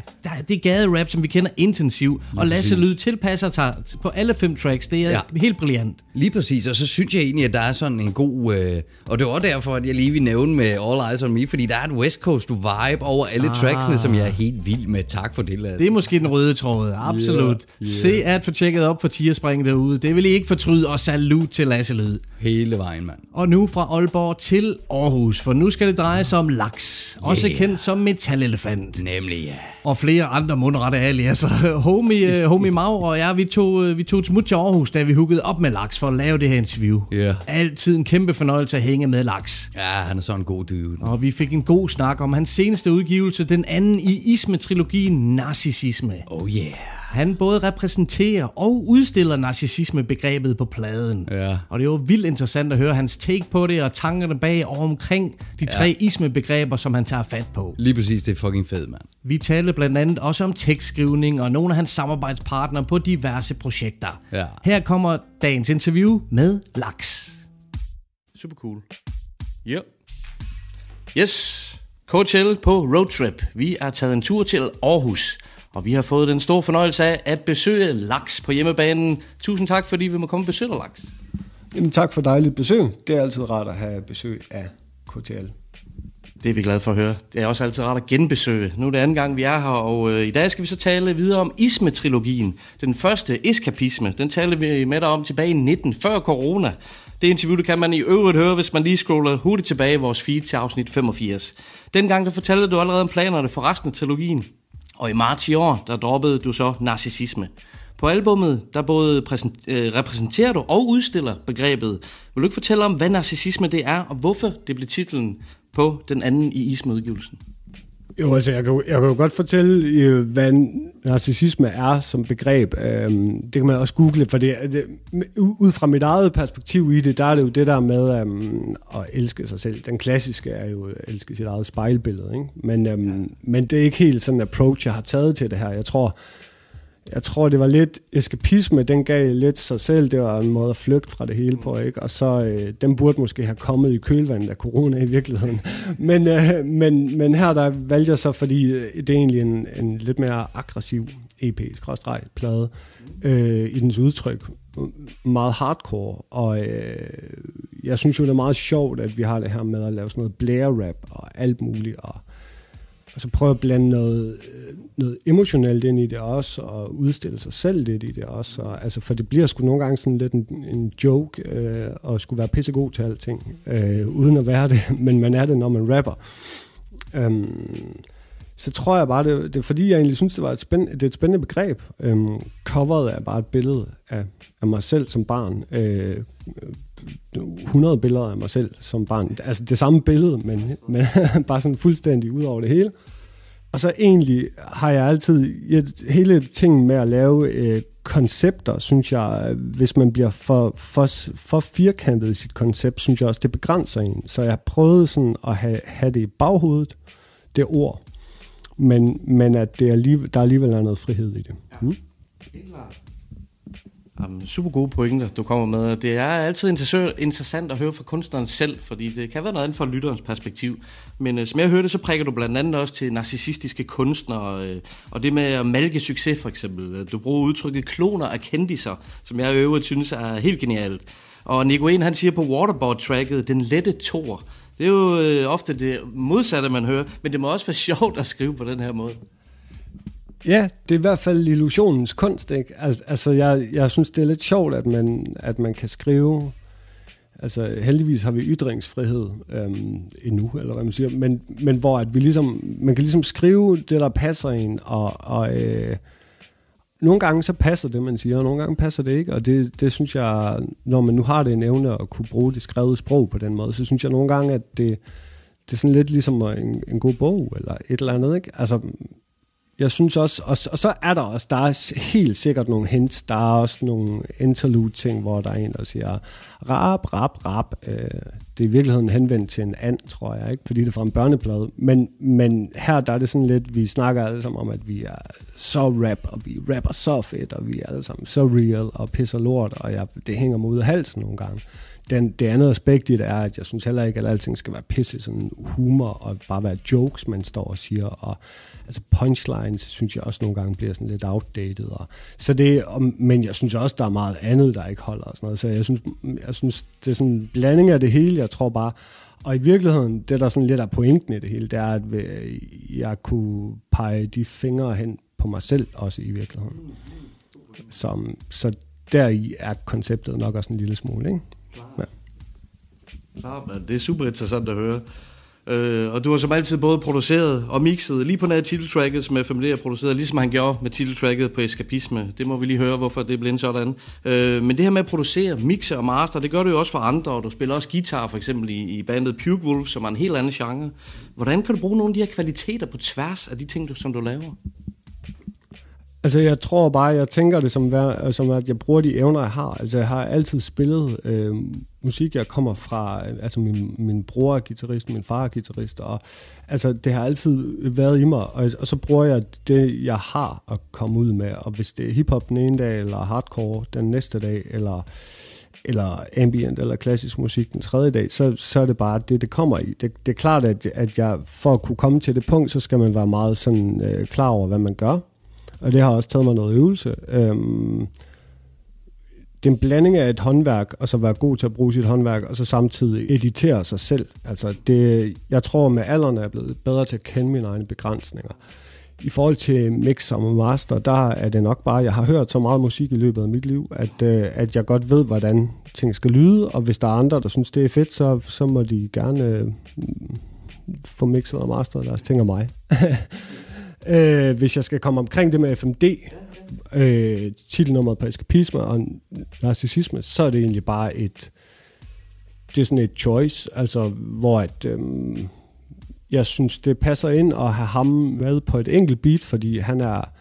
det er gade-rap, som vi kender intensiv. Og Lasse. Lyd tilpasser sig på alle fem tracks. Det er
Ja.
helt brilliant.
Lige præcis, og så synes jeg egentlig, at der er sådan en god... Øh, og det var derfor, at jeg lige vil nævne med All Eyes On Me, fordi der er et West Coast vibe over alle ah. tracksene, som jeg er helt vild med. Tak for det, Lasse.
Det er måske den røde tråd, absolut.
Yeah, yeah.
Se at få tjekket op for Tierspring derude. Det vil I ikke fortryde, og salut til Lasse Lyd.
Hele vejen, mand.
Og nu fra Aalborg til Aarhus, for nu skal det dreje sig om laks, også
Yeah.
kendt som metalelefant.
Nemlig, ja.
Og flere andre mundrette aliaser. Homie, uh, homie Mau og jeg, vi tog, uh, vi tog et smut til Aarhus, da vi huggede op med laks for at lave det her interview.
Ja.
Altid en kæmpe fornøjelse at hænge med laks.
Ja, han er sådan en god dude.
Og vi fik en god snak om hans seneste udgivelse, den anden i Isme-trilogien Narcissisme.
Oh yeah.
Han både repræsenterer og udstiller narcissisme-begrebet på pladen.
Ja.
Og det er jo vildt interessant at høre hans take på det, og tankerne bag og omkring de tre
Ja.
isme-begreber, som han tager fat på.
Lige præcis, det er fucking fedt, mand.
Vi talte blandt andet også om tekstskrivning og nogle af hans samarbejdspartnere på diverse projekter.
Ja.
Her kommer dagens interview med Laks. Super cool. Ja. Yes. KTL på roadtrip. Vi er taget en tur til Aarhus. Og vi har fået den store fornøjelse af at besøge Laks på hjemmebanen. Tusind tak, fordi vi må komme og besøge dig, Laks.
Jamen, tak for dejligt besøg. Det er altid rart at have besøg af KTL.
Det er vi glade for at høre. Det er også altid rart at genbesøge. Nu er det anden gang, vi er her, og øh, i dag skal vi så tale videre om Isme-trilogien. Den første eskapisme, den talte vi med dig om tilbage i 19, før corona. Det interview, det kan man i øvrigt høre, hvis man lige scroller hurtigt tilbage i vores feed til afsnit 85. Dengang der fortalte du allerede om planerne for resten af trilogien. Og i marts i år, der droppede du så narcissisme. På albummet, der både øh, repræsenterer du og udstiller begrebet. Vil du ikke fortælle om, hvad narcissisme det er, og hvorfor det blev titlen på den anden i ismeudgivelsen?
Jo, altså, jeg kan, jeg kan jo godt fortælle, øh, hvad narcissisme er som begreb. Øhm, Det kan man også google, for det, det, ud fra mit eget perspektiv i det, der er det jo det der med øhm, at elske sig selv. Den klassiske er jo at elske sit eget spejlbillede, ikke? Men, øhm, men det er ikke helt sådan en approach, jeg har taget til det her. Jeg tror, jeg tror, det var lidt eskapisme, den gav lidt sig selv. Det var en måde at flygte fra det hele på, ikke? Og så, øh, den burde måske have kommet i kølvandet af corona i virkeligheden. Men, øh, men, men her der valgte jeg så, fordi øh, det er egentlig en, en lidt mere aggressiv EP, skråstreg, plade, øh, i dens udtryk. Meget hardcore, og øh, jeg synes jo, det er meget sjovt, at vi har det her med at lave sådan noget blære-rap og alt muligt, og Altså og så prøve at blande noget, øh, noget emotionelt ind i det også, og udstille sig selv lidt i det også. Og, altså, for det bliver sgu nogle gange sådan lidt en, en joke, øh, og skulle være pissegod til alting, øh, uden at være det, men man er det, når man rapper. Øhm, så tror jeg bare, det, det er fordi, jeg egentlig synes, det, var et spændende, det er et spændende begreb. Øhm, coveret er bare et billede af, af mig selv som barn. Øh, 100 billeder af mig selv som barn. Altså det samme billede, men, men bare sådan fuldstændig ud over det hele. Og så egentlig har jeg altid, jeg, hele ting med at lave øh, koncepter, synes jeg, hvis man bliver for, for, for firkantet i sit koncept, synes jeg også, det begrænser en. Så jeg har prøvet sådan at have, have det i baghovedet, det ord, men, men at det er alligevel, der alligevel er noget frihed i det. Mm?
Jamen, super gode pointer, du kommer med. Det er altid interessant at høre fra kunstneren selv, fordi det kan være noget andet fra lytterens perspektiv. Men øh, som jeg hørte, så prikker du blandt andet også til narcissistiske kunstnere, øh, og det med at malke succes for eksempel. Du bruger udtrykket kloner af kendiser, som jeg i øvrigt synes er helt genialt. Og Nico En, han siger på Waterboard-tracket, den lette tor. Det er jo øh, ofte det modsatte, man hører, men det må også være sjovt at skrive på den her måde.
Ja, det er i hvert fald illusionens kunst, ikke? Al- Altså, jeg, jeg synes, det er lidt sjovt, at man, at man kan skrive... Altså, heldigvis har vi ytringsfrihed øhm, endnu, eller hvad man siger, men, men hvor at vi ligesom, man kan ligesom skrive det, der passer en, og, og øh, nogle gange så passer det, man siger, og nogle gange passer det ikke, og det, det synes jeg, når man nu har det en evne at kunne bruge det skrevet sprog på den måde, så synes jeg nogle gange, at det, det er sådan lidt ligesom en, en god bog, eller et eller andet, ikke? Altså, jeg synes også, og, og så er der også, der er helt sikkert nogle hints, der er også nogle interlude-ting, hvor der er en, der siger, rap, rap, rap. Øh, det er i virkeligheden henvendt til en and, tror jeg, ikke? fordi det er fra en børneplade. Men, men her der er det sådan lidt, vi snakker alle sammen om, at vi er så rap, og vi rapper så fedt, og vi er alle sammen så real og pisser lort, og jeg, det hænger mig ud af halsen nogle gange. Den, det andet aspekt i det er, at jeg synes heller ikke, at alting skal være pisse sådan humor og bare være jokes, man står og siger. Og, altså punchlines synes jeg også nogle gange bliver sådan lidt outdated. Og, så det, og, men jeg synes også, der er meget andet, der ikke holder og sådan noget. Så jeg synes, jeg synes det er sådan en blanding af det hele. Jeg tror bare, og i virkeligheden, det der sådan lidt af pointen i det hele, det er, at øh, jeg kunne pege de fingre hen på mig selv også i virkeligheden. Som, så deri er konceptet nok også en lille smule, ikke? Ja.
Klart, mand. Det er super interessant at høre. Øh, og du har som altid både produceret og mixet lige på nær titeltracket, som FMD har produceret, ligesom han gjorde med titeltracket på Eskapisme. Det må vi lige høre, hvorfor det blev sådan. Øh, men det her med at producere, mixe og master, det gør du jo også for andre, og du spiller også guitar for eksempel i, i bandet Puke Wolf, som er en helt anden genre. Hvordan kan du bruge nogle af de her kvaliteter på tværs af de ting, du, som du laver?
Altså, jeg tror bare, jeg tænker det som, vær- som at jeg bruger de evner, jeg har. Altså, jeg har altid spillet øh, musik. Jeg kommer fra, altså min, min bror er guitarist, min far er guitarist, og altså, det har altid været i mig, og, og så bruger jeg det, jeg har at komme ud med. Og hvis det er hiphop den ene dag, eller hardcore den næste dag, eller eller ambient eller klassisk musik den tredje dag, så, så er det bare det, det kommer i. Det, det er klart, at, at jeg for at kunne komme til det punkt, så skal man være meget sådan, øh, klar over, hvad man gør. Og det har også taget mig noget øvelse. Øhm, det er en blanding af et håndværk, og så være god til at bruge sit håndværk, og så samtidig editere sig selv. Altså det, jeg tror, med alderen er jeg blevet bedre til at kende mine egne begrænsninger. I forhold til mix og master, der er det nok bare, jeg har hørt så meget musik i løbet af mit liv, at, øh, at jeg godt ved, hvordan ting skal lyde, og hvis der er andre, der synes, det er fedt, så, så må de gerne øh, få mixet og masteret deres ting af mig. øh, hvis jeg skal komme omkring det med FMD, øh, titelnummeret på eskapisme og narcissisme, så er det egentlig bare et, det er sådan et choice, altså hvor at, øh, jeg synes, det passer ind at have ham med på et enkelt beat, fordi han er,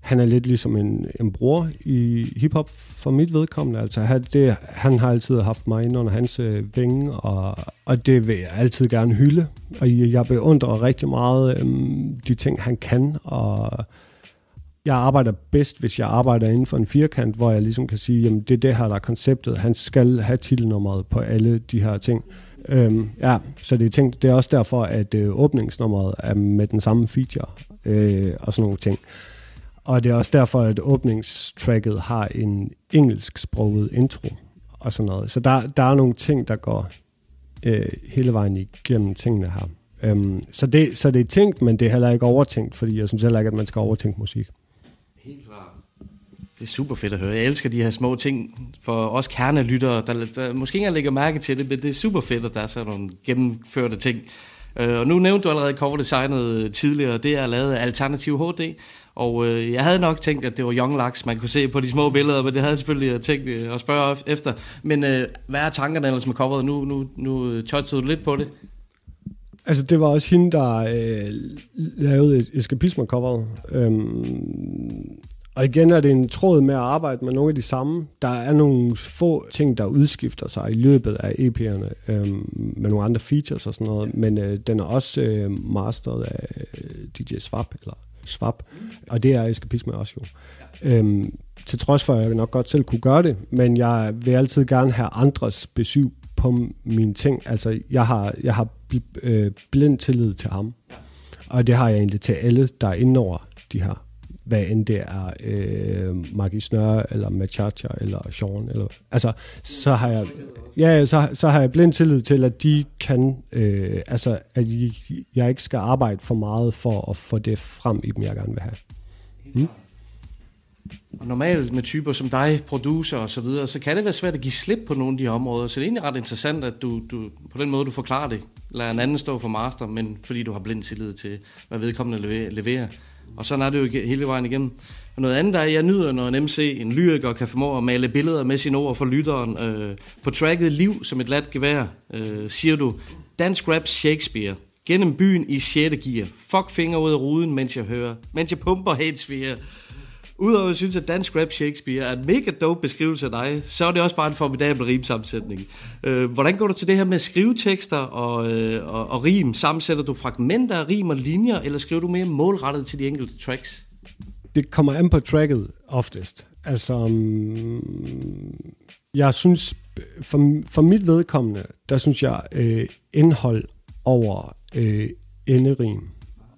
han er lidt ligesom en, en bror i hiphop for mit vedkommende. Altså, han, det, han har altid haft mig ind under hans øh, vinge, og, og det vil jeg altid gerne hylde. Og jeg beundrer rigtig meget øhm, de ting, han kan, og jeg arbejder bedst, hvis jeg arbejder inden for en firkant, hvor jeg ligesom kan sige, jamen det er det her, der er konceptet. Han skal have titelnummeret på alle de her ting. Øhm, ja, så det er, tænkt, det er også derfor, at øh, åbningsnummeret er med den samme feature øh, og sådan nogle ting. Og det er også derfor, at åbningstracket har en engelsksproget intro og sådan noget. Så der, der er nogle ting, der går øh, hele vejen igennem tingene her. Øhm, så, det, så det er tænkt, men det er heller ikke overtænkt, fordi jeg synes heller ikke, at man skal overtænke musik.
Helt klart. Det er super fedt at høre. Jeg elsker de her små ting for os kernelyttere, der, der måske ikke lægger mærke til det, men det er super fedt, at der er sådan nogle gennemførte ting. Øh, og nu nævnte du allerede coverdesignet tidligere, det er lavet af Alternativ HD, og øh, jeg havde nok tænkt, at det var Young Lux, man kunne se på de små billeder, men det havde jeg selvfølgelig øh, tænkt øh, at spørge efter. Men øh, hvad er tankerne ellers med coveret? Nu, nu, nu øh, touchede du lidt på det.
Altså, det var også hende, der øh, lavede eskapisme-coveret. Øhm, og igen er det en tråd med at arbejde med nogle af de samme. Der er nogle få ting, der udskifter sig i løbet af EP'erne øhm, med nogle andre features og sådan noget, men øh, den er også øh, masteret af øh, DJ Swap, eller svap. og det er eskapisme også jo. Øhm, til trods for, at jeg nok godt selv kunne gøre det, men jeg vil altid gerne have andres besøg på mine ting. Altså, jeg har, jeg har bl- øh, blind tillid til ham, og det har jeg egentlig til alle, der er inde over de her hvad end det er øh, Maggie Snøre, eller Machacha, eller Sean, eller, altså, så har jeg, ja, så, så har jeg blind tillid til, at de kan, øh, altså, at jeg ikke skal arbejde for meget for at få det frem i dem, jeg gerne vil have. Hmm?
Og normalt med typer som dig, producer og så videre, så kan det være svært at give slip på nogle af de områder. Så det er egentlig ret interessant, at du, du på den måde, du forklarer det, lader en anden stå for master, men fordi du har blind tillid til, hvad vedkommende leverer. Og sådan er det jo hele vejen igennem. Og noget andet er, jeg nyder, når en MC, en lyriker, kan formå at male billeder med sine ord for lytteren. Øh, på tracket Liv som et lat gevær, øh, siger du, Dansk rap Shakespeare, gennem byen i 6. gear. Fuck finger ud af ruden, mens jeg hører, mens jeg pumper hatesphere. Udover at jeg synes, at dansk rap Shakespeare er en mega dope beskrivelse af dig, så er det også bare en formidabel rimsammensætning. Øh, hvordan går du til det her med skrivetekster og, øh, og, og rim? Sammensætter du fragmenter af rim og linjer, eller skriver du mere målrettet til de enkelte tracks?
Det kommer an på tracket oftest. Altså, mm, jeg synes, for, for mit vedkommende, der synes jeg, øh, indhold over øh, enderim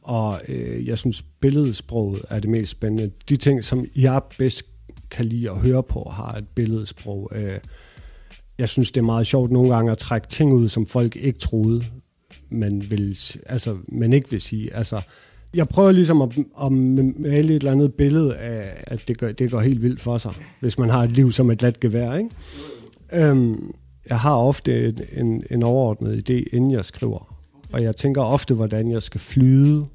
og øh, jeg synes, billedsproget er det mest spændende. De ting, som jeg bedst kan lide at høre på, har et billedsprog. Øh, jeg synes, det er meget sjovt nogle gange at trække ting ud, som folk ikke troede, man, vil, altså, man ikke vil sige. Altså, jeg prøver ligesom at, at male et eller andet billede af, at det går, det går helt vildt for sig, hvis man har et liv som et lat gevær. Ikke? Øhm, jeg har ofte en, en, en overordnet idé, inden jeg skriver. Og jeg tænker ofte, hvordan jeg skal flyde,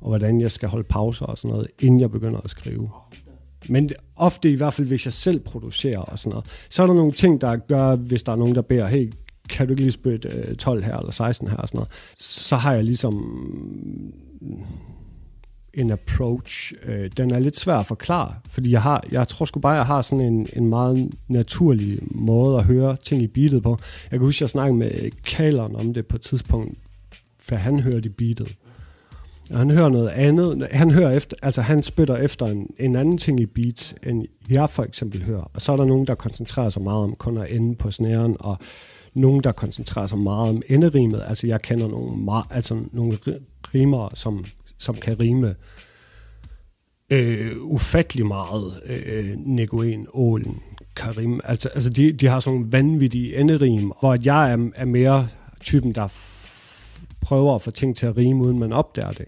og hvordan jeg skal holde pauser og sådan noget, inden jeg begynder at skrive. Men ofte i hvert fald, hvis jeg selv producerer og sådan noget, så er der nogle ting, der gør, hvis der er nogen, der beder, hey, kan du ikke lige spytte øh, 12 her eller 16 her og sådan noget, så har jeg ligesom mm, en approach. Øh, den er lidt svær at forklare, fordi jeg har, jeg tror sgu bare, jeg har sådan en, en meget naturlig måde at høre ting i beatet på. Jeg kan huske, jeg snakkede med Kaleren om det på et tidspunkt, for han hørte i beatet. Og han hører noget andet. Han hører efter, altså han spytter efter en, en anden ting i beats, end jeg for eksempel hører. Og så er der nogen, der koncentrerer sig meget om kun at ende på snæren, og nogen, der koncentrerer sig meget om enderimet. Altså jeg kender nogle, meget, altså nogle rimer, som, som kan rime øh, ufattelig meget øh, Negoen, Ålen, Karim. Altså, altså de, de har sådan nogle vanvittige enderim, hvor jeg er, er mere typen, der prøver at få ting til at rime, uden man opdager det.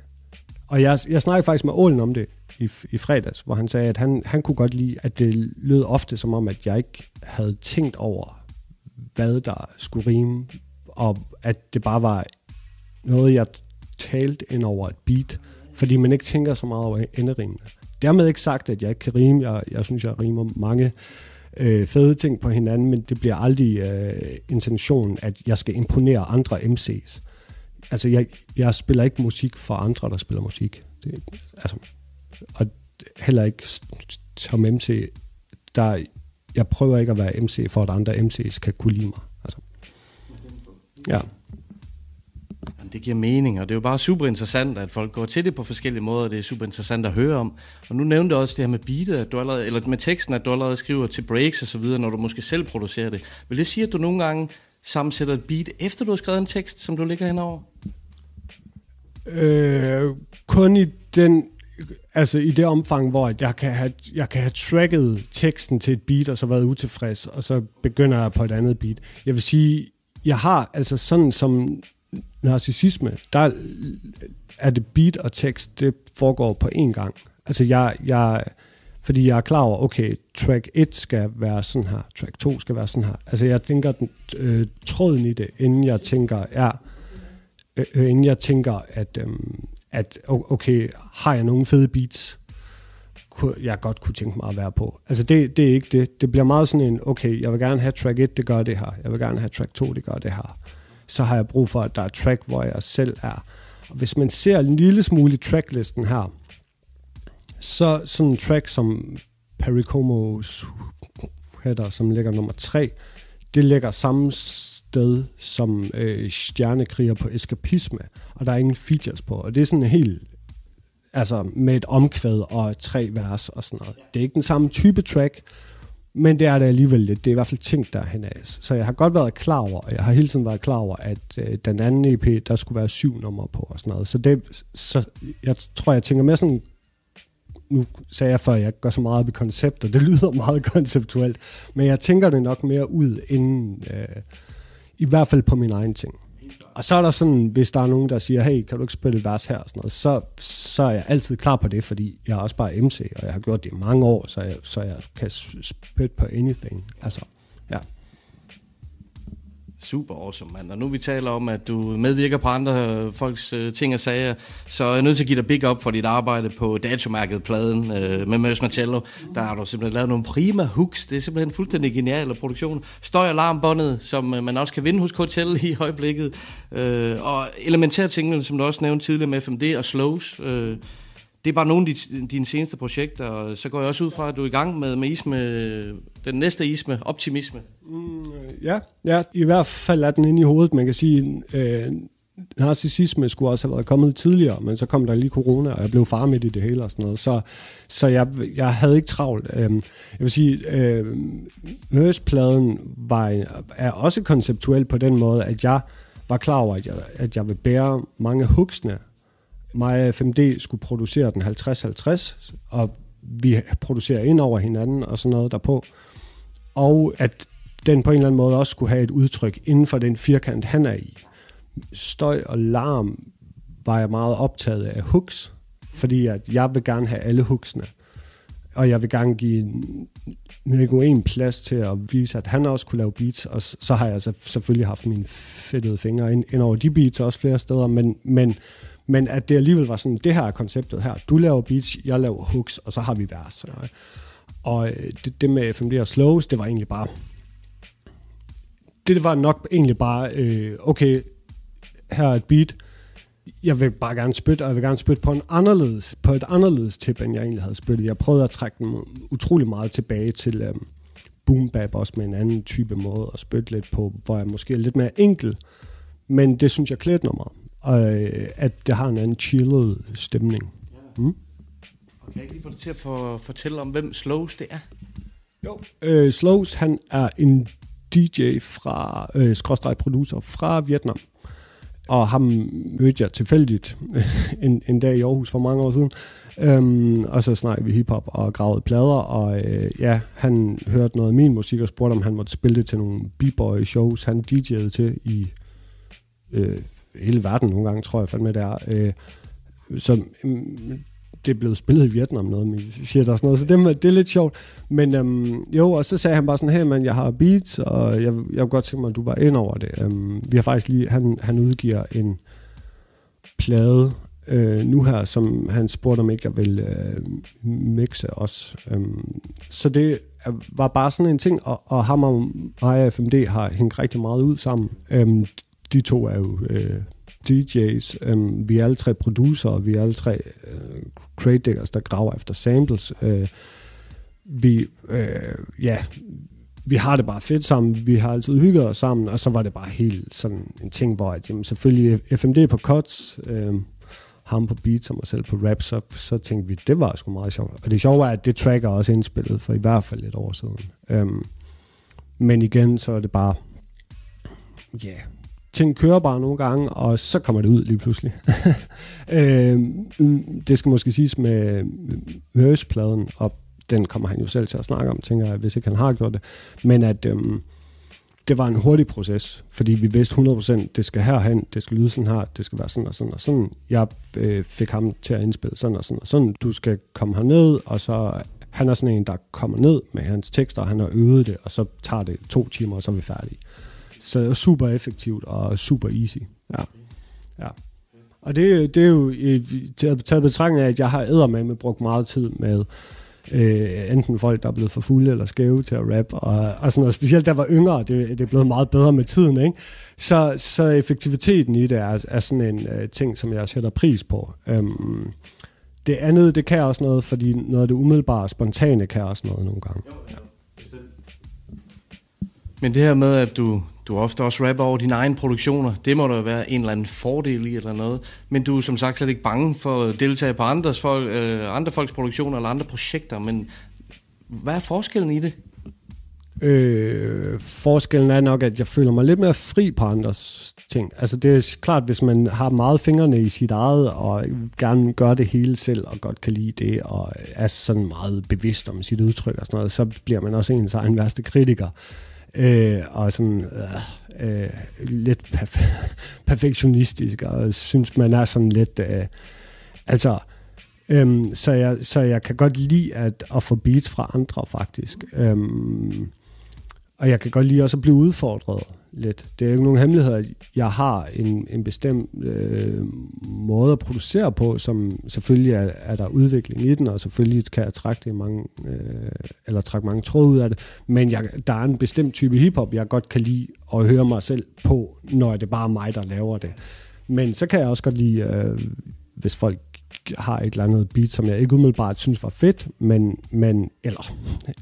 Og jeg, jeg snakkede faktisk med Ålen om det i, i fredags, hvor han sagde, at han, han kunne godt lide, at det lød ofte som om, at jeg ikke havde tænkt over, hvad der skulle rime, og at det bare var noget, jeg talte ind over et beat, fordi man ikke tænker så meget over enderimene. Dermed ikke sagt, at jeg ikke kan rime. Jeg, jeg synes, jeg rimer mange øh, fede ting på hinanden, men det bliver aldrig øh, intentionen, at jeg skal imponere andre MC's. Altså, jeg, jeg spiller ikke musik for andre, der spiller musik. Det, altså, og heller ikke som MC, der, jeg prøver ikke at være MC, for at andre MC's kan kunne lide mig. Altså. Ja.
Jamen, det giver mening, og det er jo bare super interessant, at folk går til det på forskellige måder, og det er super interessant at høre om. Og nu nævnte du også det her med beatet, at du allerede, eller med teksten, at du allerede skriver til breaks og så videre, når du måske selv producerer det. Vil det sige, at du nogle gange sammensætter et beat, efter du har skrevet en tekst, som du ligger henover?
Øh, kun i den altså i det omfang, hvor jeg kan, have, jeg kan have tracket teksten til et beat, og så været utilfreds, og så begynder jeg på et andet beat. Jeg vil sige, jeg har altså sådan som narcissisme, der er det beat og tekst, det foregår på én gang. Altså jeg, jeg, fordi jeg er klar over, okay, track 1 skal være sådan her, track 2 skal være sådan her. Altså jeg tænker den, øh, tråden i det, inden jeg tænker, ja, Øh, øh, inden jeg tænker, at, øh, at okay, har jeg nogle fede beats, jeg godt kunne tænke mig at være på. Altså det, det er ikke det. Det bliver meget sådan en, okay, jeg vil gerne have track 1, det gør det her. Jeg vil gerne have track 2, det gør det her. Så har jeg brug for, at der er track, hvor jeg selv er. Og hvis man ser en lille smule i tracklisten her, så sådan en track som Pericomos header, som ligger nummer 3, det ligger samme sted som øh, Stjernekriger på Eskapisme, og der er ingen features på, og det er sådan helt altså med et omkvæd og tre vers og sådan noget. Det er ikke den samme type track, men det er det alligevel lidt. Det er i hvert fald ting der hen af. Så jeg har godt været klar over, og jeg har hele tiden været klar over, at øh, den anden EP, der skulle være syv numre på og sådan noget. Så, det, så jeg tror, jeg tænker mere sådan nu sagde jeg før, at jeg gør så meget op i koncepter. Det lyder meget konceptuelt. Men jeg tænker det nok mere ud inden, øh, i hvert fald på min egen ting. Og så er der sådan, hvis der er nogen, der siger, hey, kan du ikke spille et vers her og sådan noget, så, så er jeg altid klar på det, fordi jeg er også bare MC, og jeg har gjort det i mange år, så jeg, så jeg kan spille på anything. Altså, ja.
Super awesome, mand. Og nu vi taler om, at du medvirker på andre øh, folks øh, ting og sager, så er jeg nødt til at give dig big up for dit arbejde på datomærket-pladen øh, med Møs Marcello. Der har du simpelthen lavet nogle prima hooks. Det er simpelthen en fuldstændig genial produktion. Støj alarmbåndet, som øh, man også kan vinde hos KTL i øjeblikket. Øh, og elementære tingene, som du også nævnte tidligere med FMD og Slows. Øh, det er bare nogle af dine seneste projekter, og så går jeg også ud fra, at du er i gang med, med isme, den næste isme, optimisme.
Mm, ja, ja, i hvert fald er den inde i hovedet. Man kan sige, øh, narcissisme skulle også have været kommet tidligere, men så kom der lige corona, og jeg blev far midt i det hele og sådan noget. Så, så jeg, jeg havde ikke travlt. Øh, jeg vil sige, øh, Møspladen var, er også konceptuel på den måde, at jeg var klar over, at jeg, at jeg vil bære mange hugsne mig og FMD skulle producere den 50-50, og vi producerer ind over hinanden og sådan noget derpå. Og at den på en eller anden måde også skulle have et udtryk inden for den firkant, han er i. Støj og larm var jeg meget optaget af hooks, fordi at jeg vil gerne have alle hooksene. Og jeg vil gerne give Nico en plads til at vise, at han også kunne lave beats, og så har jeg selvfølgelig haft mine fedtede fingre ind, ind over de beats også flere steder, men, men men at det alligevel var sådan, det her er konceptet her. Du laver beats, jeg laver hooks, og så har vi vers. Og øh, det, det med FMD og slows, det var egentlig bare... Det var nok egentlig bare, øh, okay, her er et beat, jeg vil bare gerne spytte, og jeg vil gerne spytte på, en anderledes, på et anderledes tip, end jeg egentlig havde spyttet. Jeg prøvede at trække den utrolig meget tilbage til øh, boom bap, også med en anden type måde at spytte lidt på, hvor jeg måske er lidt mere enkel, men det synes jeg klædte nummeret, og øh, at det har en anden chillet stemning. Mm?
Kan jeg ikke lige få dig til at for, fortælle om, hvem Slows det er?
Jo. Øh, Slows, han er en DJ fra, øh, skråstreg producer fra Vietnam. Og ham mødte jeg tilfældigt en, en dag i Aarhus for mange år siden. Øhm, og så snakkede vi hiphop og gravede plader, og øh, ja, han hørte noget af min musik og spurgte, om han måtte spille det til nogle b-boy shows, han DJ'ede til i øh, hele verden nogle gange, tror jeg fandme det er. Øh, som, mm, det er blevet spillet i Vietnam noget men siger der sådan noget, så det, det er lidt sjovt. Men øhm, jo, og så sagde han bare sådan, hey man, jeg har beats, og jeg, jeg kunne godt tænke mig, at du var ind over det. Øhm, vi har faktisk lige, han, han udgiver en plade øh, nu her, som han spurgte, om ikke jeg ville øh, mixe os. Øhm, så det var bare sådan en ting, og, og ham og mig og FMD har hængt rigtig meget ud sammen. Øhm, de to er jo øh, DJ's. Øh, vi er alle tre producer, vi er alle tre øh, crate diggers, der graver efter samples. Øh, vi, øh, ja, vi har det bare fedt sammen, vi har altid hygget os sammen, og så var det bare helt sådan en ting, hvor at, jamen, selvfølgelig FMD på cuts, øh, ham på beats og mig selv på rap, så, så tænkte vi, det var sgu meget sjovt. Og det sjove var, at det tracker også indspillet for i hvert fald et år siden. Øhm, men igen, så er det bare, ja, yeah, ting kører bare nogle gange, og så kommer det ud lige pludselig. øh, det skal måske siges med Møs-pladen, og den kommer han jo selv til at snakke om, tænker jeg, hvis ikke han har gjort det. Men at øhm, det var en hurtig proces, fordi vi vidste 100%, det skal herhen, det skal lyde sådan her, det skal være sådan og sådan og sådan. Jeg øh, fik ham til at indspille sådan og sådan og sådan. Du skal komme herned, og så han er sådan en, der kommer ned med hans tekster, og han har øvet det, og så tager det to timer, og så er vi færdige. Så det er super effektivt og super easy. Ja. ja. Og det, det er jo taget betragtning af, at jeg har med brugt meget tid med øh, enten folk, der er blevet for fulde eller skæve til at rap, og, og sådan noget. Specielt der var yngre, det, det er blevet meget bedre med tiden, ikke? Så, så effektiviteten i det er, er sådan en øh, ting, som jeg sætter pris på. Øhm, det andet, det kan også noget, fordi noget af det umiddelbare, spontane kan også noget nogle gange. Ja.
Men det her med, at du, du ofte også rapper over dine egne produktioner. Det må der være en eller anden fordel i eller noget. Men du er som sagt slet ikke bange for at deltage på andres folk, øh, andre folks produktioner eller andre projekter. Men hvad er forskellen i det?
Øh, forskellen er nok, at jeg føler mig lidt mere fri på andres ting. Altså det er klart, hvis man har meget fingrene i sit eget, og gerne gør det hele selv, og godt kan lide det, og er sådan meget bevidst om sit udtryk og sådan noget, så bliver man også ens egen værste kritiker øh, Øh, og sådan øh, øh, lidt perf- perfektionistisk, og synes, man er sådan lidt... Øh, altså, øh, så, jeg, så jeg kan godt lide at, at få beats fra andre, faktisk. Øh, og jeg kan godt lide også at blive udfordret lidt. Det er ikke nogen hemmelighed, at jeg har en, en bestemt øh, måde at producere på, som selvfølgelig er, er der udvikling i den, og selvfølgelig kan jeg trække, det mange, øh, eller trække mange tråde ud af det, men jeg, der er en bestemt type hiphop, jeg godt kan lide at høre mig selv på, når det bare er mig, der laver det. Men så kan jeg også godt lide, øh, hvis folk har et eller andet beat, som jeg ikke umiddelbart synes var fedt, men, men eller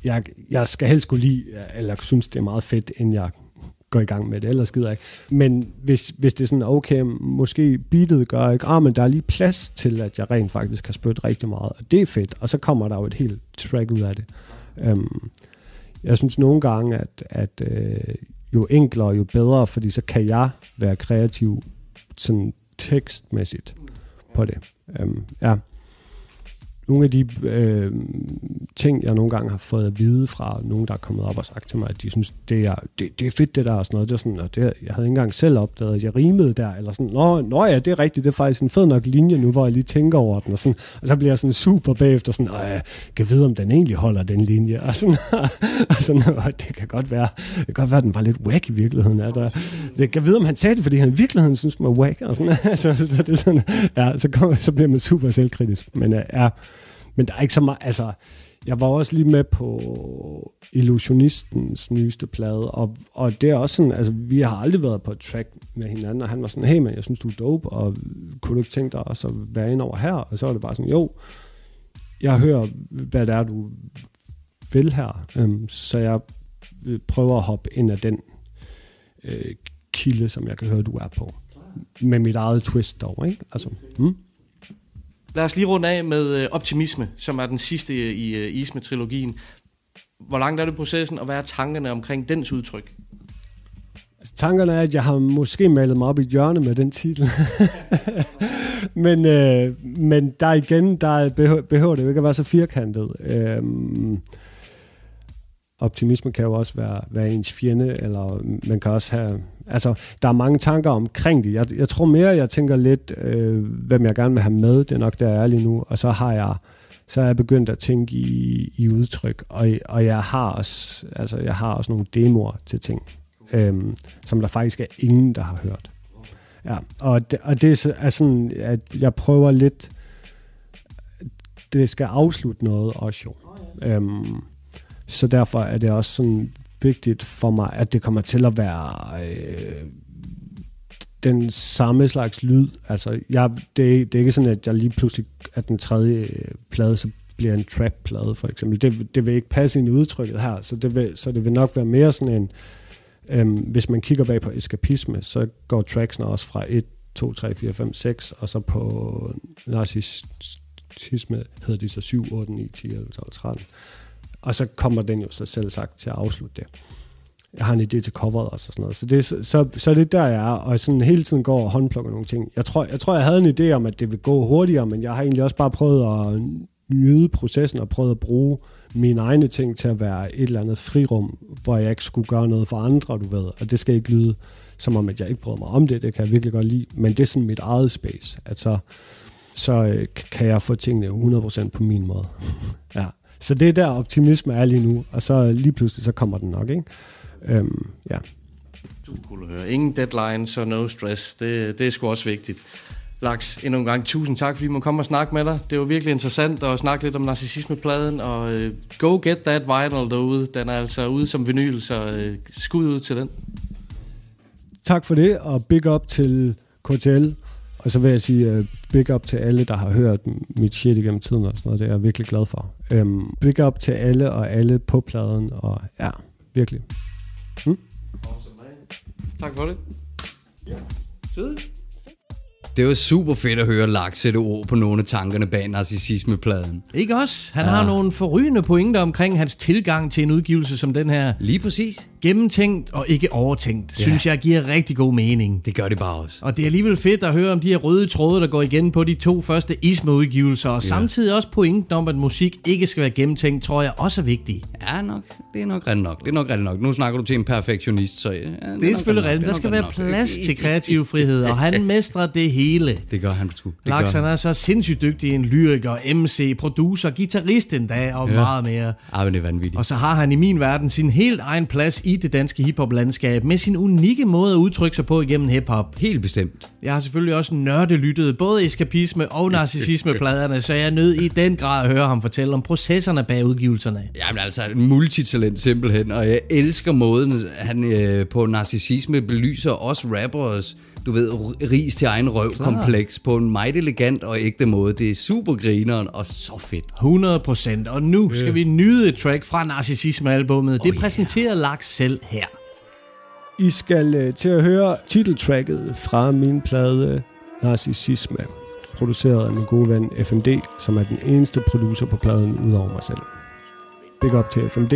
jeg, jeg skal helst kunne lide, eller synes, det er meget fedt, end jeg går i gang med det, ellers skider ikke. Men hvis, hvis det er sådan, okay, måske beatet gør ikke, ah, men der er lige plads til, at jeg rent faktisk kan spytte rigtig meget, og det er fedt, og så kommer der jo et helt track ud af det. Um, jeg synes nogle gange, at, at øh, jo enklere, jo bedre, fordi så kan jeg være kreativ sådan tekstmæssigt på det. Um, ja nogle af de øh, ting, jeg nogle gange har fået at vide fra nogen, der er kommet op og sagt til mig, at de synes, det er, det, det er fedt det der og sådan noget. Det er sådan, og det, jeg havde ikke engang selv opdaget, at jeg rimede der, eller sådan, nå, nå ja, det er rigtigt, det er faktisk en fed nok linje nu, hvor jeg lige tænker over den, og, sådan, og så bliver jeg sådan super bagefter, sådan, jeg kan vide, om den egentlig holder den linje, og sådan, og sådan og det kan godt være, det kan godt være, at den var lidt whack i virkeligheden. Er der, det kan vide, om han sagde det, fordi han i virkeligheden synes, man er whack, og sådan, så, så, det er sådan, ja, så, kommer, så bliver man super selvkritisk, men øh, ja, men der er ikke så meget, altså, jeg var også lige med på Illusionistens nyeste plade, og, og det er også sådan, altså vi har aldrig været på et track med hinanden, og han var sådan, hey man, jeg synes du er dope, og kunne du ikke tænke dig også at være ind over her? Og så var det bare sådan, jo, jeg hører, hvad det er, du vil her, øhm, så jeg øh, prøver at hoppe ind af den øh, kilde, som jeg kan høre, du er på. Med mit eget twist dog, ikke? Altså, hmm?
Lad os lige runde af med øh, Optimisme, som er den sidste i øh, Isme-trilogien. Hvor langt er det processen, og hvad er tankerne omkring dens udtryk?
Altså, tankerne er, at jeg har måske malet mig op i et hjørne med den titel. men, øh, men der igen, der behøver, behøver det jo ikke at være så firkantet. Øh, optimisme kan jo også være, være ens fjende, eller man kan også have... Altså, der er mange tanker omkring det. Jeg, jeg tror mere, jeg tænker lidt, øh, hvem jeg gerne vil have med. Det er nok der, jeg er lige nu. Og så har jeg så er jeg begyndt at tænke i, i udtryk, og, og jeg har også, altså, jeg har også nogle demoer til ting, øhm, som der faktisk er ingen, der har hørt. Ja, og det, og det er sådan, at jeg prøver lidt, det skal afslutte noget også jo. Øhm, så derfor er det også sådan vigtigt for mig, at det kommer til at være øh, den samme slags lyd. Altså, jeg, det, det er ikke sådan, at jeg lige pludselig, at den tredje øh, plade, så bliver en trap-plade, for eksempel. Det, det vil ikke passe ind i udtrykket her, så det vil, så det vil nok være mere sådan en, øhm, hvis man kigger bag på eskapisme, så går tracksene også fra 1, 2, 3, 4, 5, 6, og så på narcissisme hedder de så 7, 8, 9, 10, 11, 12, 13. Og så kommer den jo så selv sagt til at afslutte det. Jeg har en idé til coveret og sådan noget. Så det, så, så, så det er der, jeg er, og sådan hele tiden går og håndplukker nogle ting. Jeg tror, jeg tror, jeg havde en idé om, at det ville gå hurtigere, men jeg har egentlig også bare prøvet at nyde processen og prøvet at bruge mine egne ting til at være et eller andet frirum, hvor jeg ikke skulle gøre noget for andre, du ved. Og det skal ikke lyde som om, at jeg ikke bryder mig om det. Det kan jeg virkelig godt lide. Men det er sådan mit eget space. At så, så øh, kan jeg få tingene 100% på min måde. ja. Så det er der optimisme er lige nu, og så lige pludselig så kommer den nok, ikke? Øhm, ja.
Cool at høre. Ingen deadline, så no stress. Det, det er sgu også vigtigt. Laks, endnu en gang tusind tak, fordi må komme og snakke med dig. Det var virkelig interessant at snakke lidt om narcissismepladen, og uh, go get that vinyl derude. Den er altså ude som vinyl, så uh, skud ud til den.
Tak for det, og big up til KTL. Og så vil jeg sige uh, big up til alle, der har hørt mit shit igennem tiden og sådan noget. Det er jeg virkelig glad for. Um, big up til alle og alle på pladen, og ja, virkelig.
Hmm? Tak for det. Ja. Fedt.
Det var super fedt at høre Lars sætte ord på nogle af tankerne bag narcissismepladen.
Ikke også? Han ja. har nogle forrygende pointer omkring hans tilgang til en udgivelse som den her.
Lige præcis.
Gennemtænkt og ikke overtænkt, ja. synes jeg giver rigtig god mening.
Det gør det bare også.
Og det er alligevel fedt at høre om de her røde tråde, der går igen på de to første Isma-udgivelser, og ja. samtidig også pointen om, at musik ikke skal være gennemtænkt, tror jeg også er vigtig.
Ja, nok. Det er nok rigtig nok. Det er nok rigtig nok. Nu snakker du til en perfektionist, så ja, det,
er, det er selvfølgelig rigtigt. Der skal være plads til kreativ frihed, og han mestrer det hele.
Det gør han sgu.
Lars han er så sindssygt dygtig, en lyriker, MC, producer, guitarist endda, og ja. meget mere.
Ja, men det er vanvittigt.
Og så har han i min verden sin helt egen plads i det danske hiphop-landskab, med sin unikke måde at udtrykke sig på igennem hiphop.
Helt bestemt.
Jeg har selvfølgelig også nørdelyttet både eskapisme og narcissisme-pladerne, så jeg er nødt i den grad at høre ham fortælle om processerne bag udgivelserne.
Jamen altså, en multitalent simpelthen, og jeg elsker måden, han øh, på narcissisme belyser os rappers du ved, ris til egen røv Klar. kompleks på en meget elegant og ægte måde. Det er super grineren og så fedt.
100 procent. Og nu skal vi nyde et track fra Narcissisme-albummet. Det oh, præsenterer yeah. Laks selv her.
I skal uh, til at høre titeltracket fra min plade Narcissisme, produceret af min gode ven FMD, som er den eneste producer på pladen udover mig selv. Big up til FMD,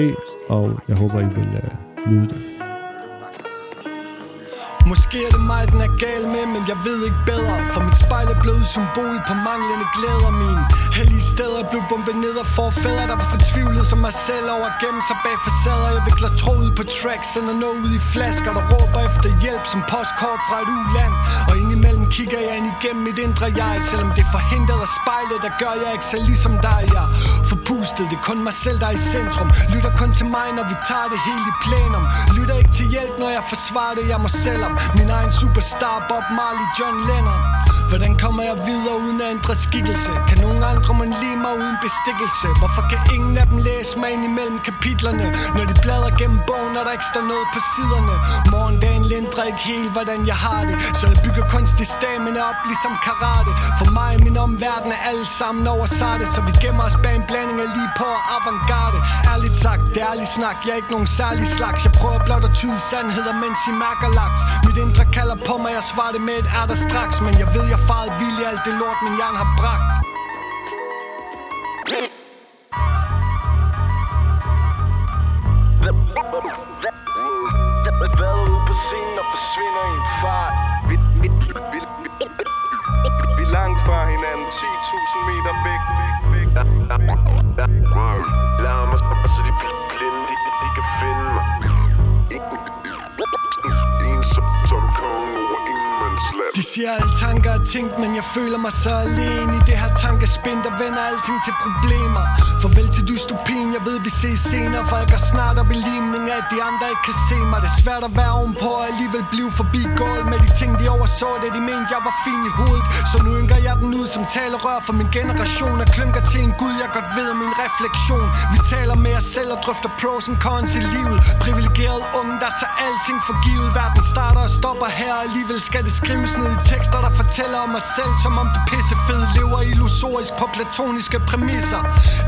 og jeg håber, I vil uh, nyde det.
Måske er det mig, den er gal med, men jeg ved ikke bedre. For mit spejl er blevet symbol på manglende glæder Min hellige steder. Blev bombet ned af forfædre Der var fortvivlet som mig selv. Over at gemme sig bag facader Jeg vikler tråd på tracks, sender noget ud i flasker Der råber efter hjælp som postkort fra et uland. Og indimellem kigger jeg ind igennem mit indre jeg. Selvom det forhindrer forhindret af spejlet, der gør jeg ikke så ligesom dig Jeg forpustet, det er kun mig selv, der er i centrum. Lytter kun til mig, når vi tager det hele i plenum. Lytter jeg forsvarer det, jeg mig selv om min egen superstar Bob Marley, John Lennon Hvordan kommer jeg videre uden at ændre skikkelse? Nogle andre man lige mig uden bestikkelse? Hvorfor kan ingen af dem læse mig ind imellem kapitlerne? Når de bladrer gennem bogen, er der ikke står noget på siderne. Morgendagen lindrer ikke helt, hvordan jeg har det. Så jeg bygger kunstig stamina op ligesom karate. For mig og min omverden er alle sammen oversatte Så vi gemmer os bag en blanding af lige på og avantgarde. Ærligt sagt, det er ærlig snak, jeg er ikke nogen særlig slags Jeg prøver blot at tyde sandheder, mens I mærker laks. Mit indre kalder på mig, jeg svarer det med et er der straks. Men jeg ved, jeg farede vild i alt det lort, min jern har bragt.
Hvad ud på scenen og forsvinder i en fart. Vi, vi, vi, vi, vi langt fra hinanden. 10.000 meter væk. Lad mig så de bliver blinde de, de kan finde.
De siger alle tanker er tænkt, men jeg føler mig så alene I det her tankespind, der vender alting til problemer. Farvel til dystopien, jeg ved vi ses senere. For jeg går snart op i limning af at de andre ikke kan se mig. Det er svært at være ovenpå og alligevel blive forbi gået Med de ting de overså, det de mente jeg var fin i hovedet. Så nu ynker jeg den ud som talerør for min generation. Og klynker til en gud, jeg godt ved om min refleksion. Vi taler med os selv og drøfter pros and cons i livet. Privilegeret unge, der tager alting for givet. Verden starter og stopper her, og alligevel skal det skrives ned i tekster, der fortæller om mig selv Som om det pissefede lever illusorisk på platoniske præmisser.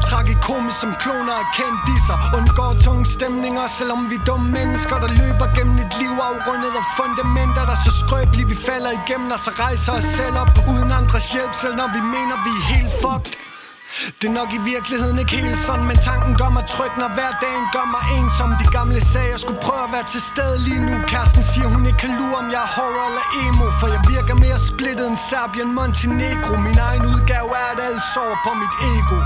Tragikomisk som kloner og kendiser. Undgår tunge stemninger, selvom vi er dumme mennesker Der løber gennem et liv afrundet af fundamenter Der er så skrøbelige, vi falder igennem Og så rejser os selv op uden andres hjælp Selv når vi mener, vi er helt fucked det er nok i virkeligheden ikke helt sådan Men tanken gør mig tryg, når hverdagen gør mig ensom De gamle sager skulle prøve at være til stede lige nu Kæresten siger hun ikke kan lure om jeg er horror eller emo For jeg virker mere splittet end Serbien Montenegro Min egen udgave er at alt sover på mit ego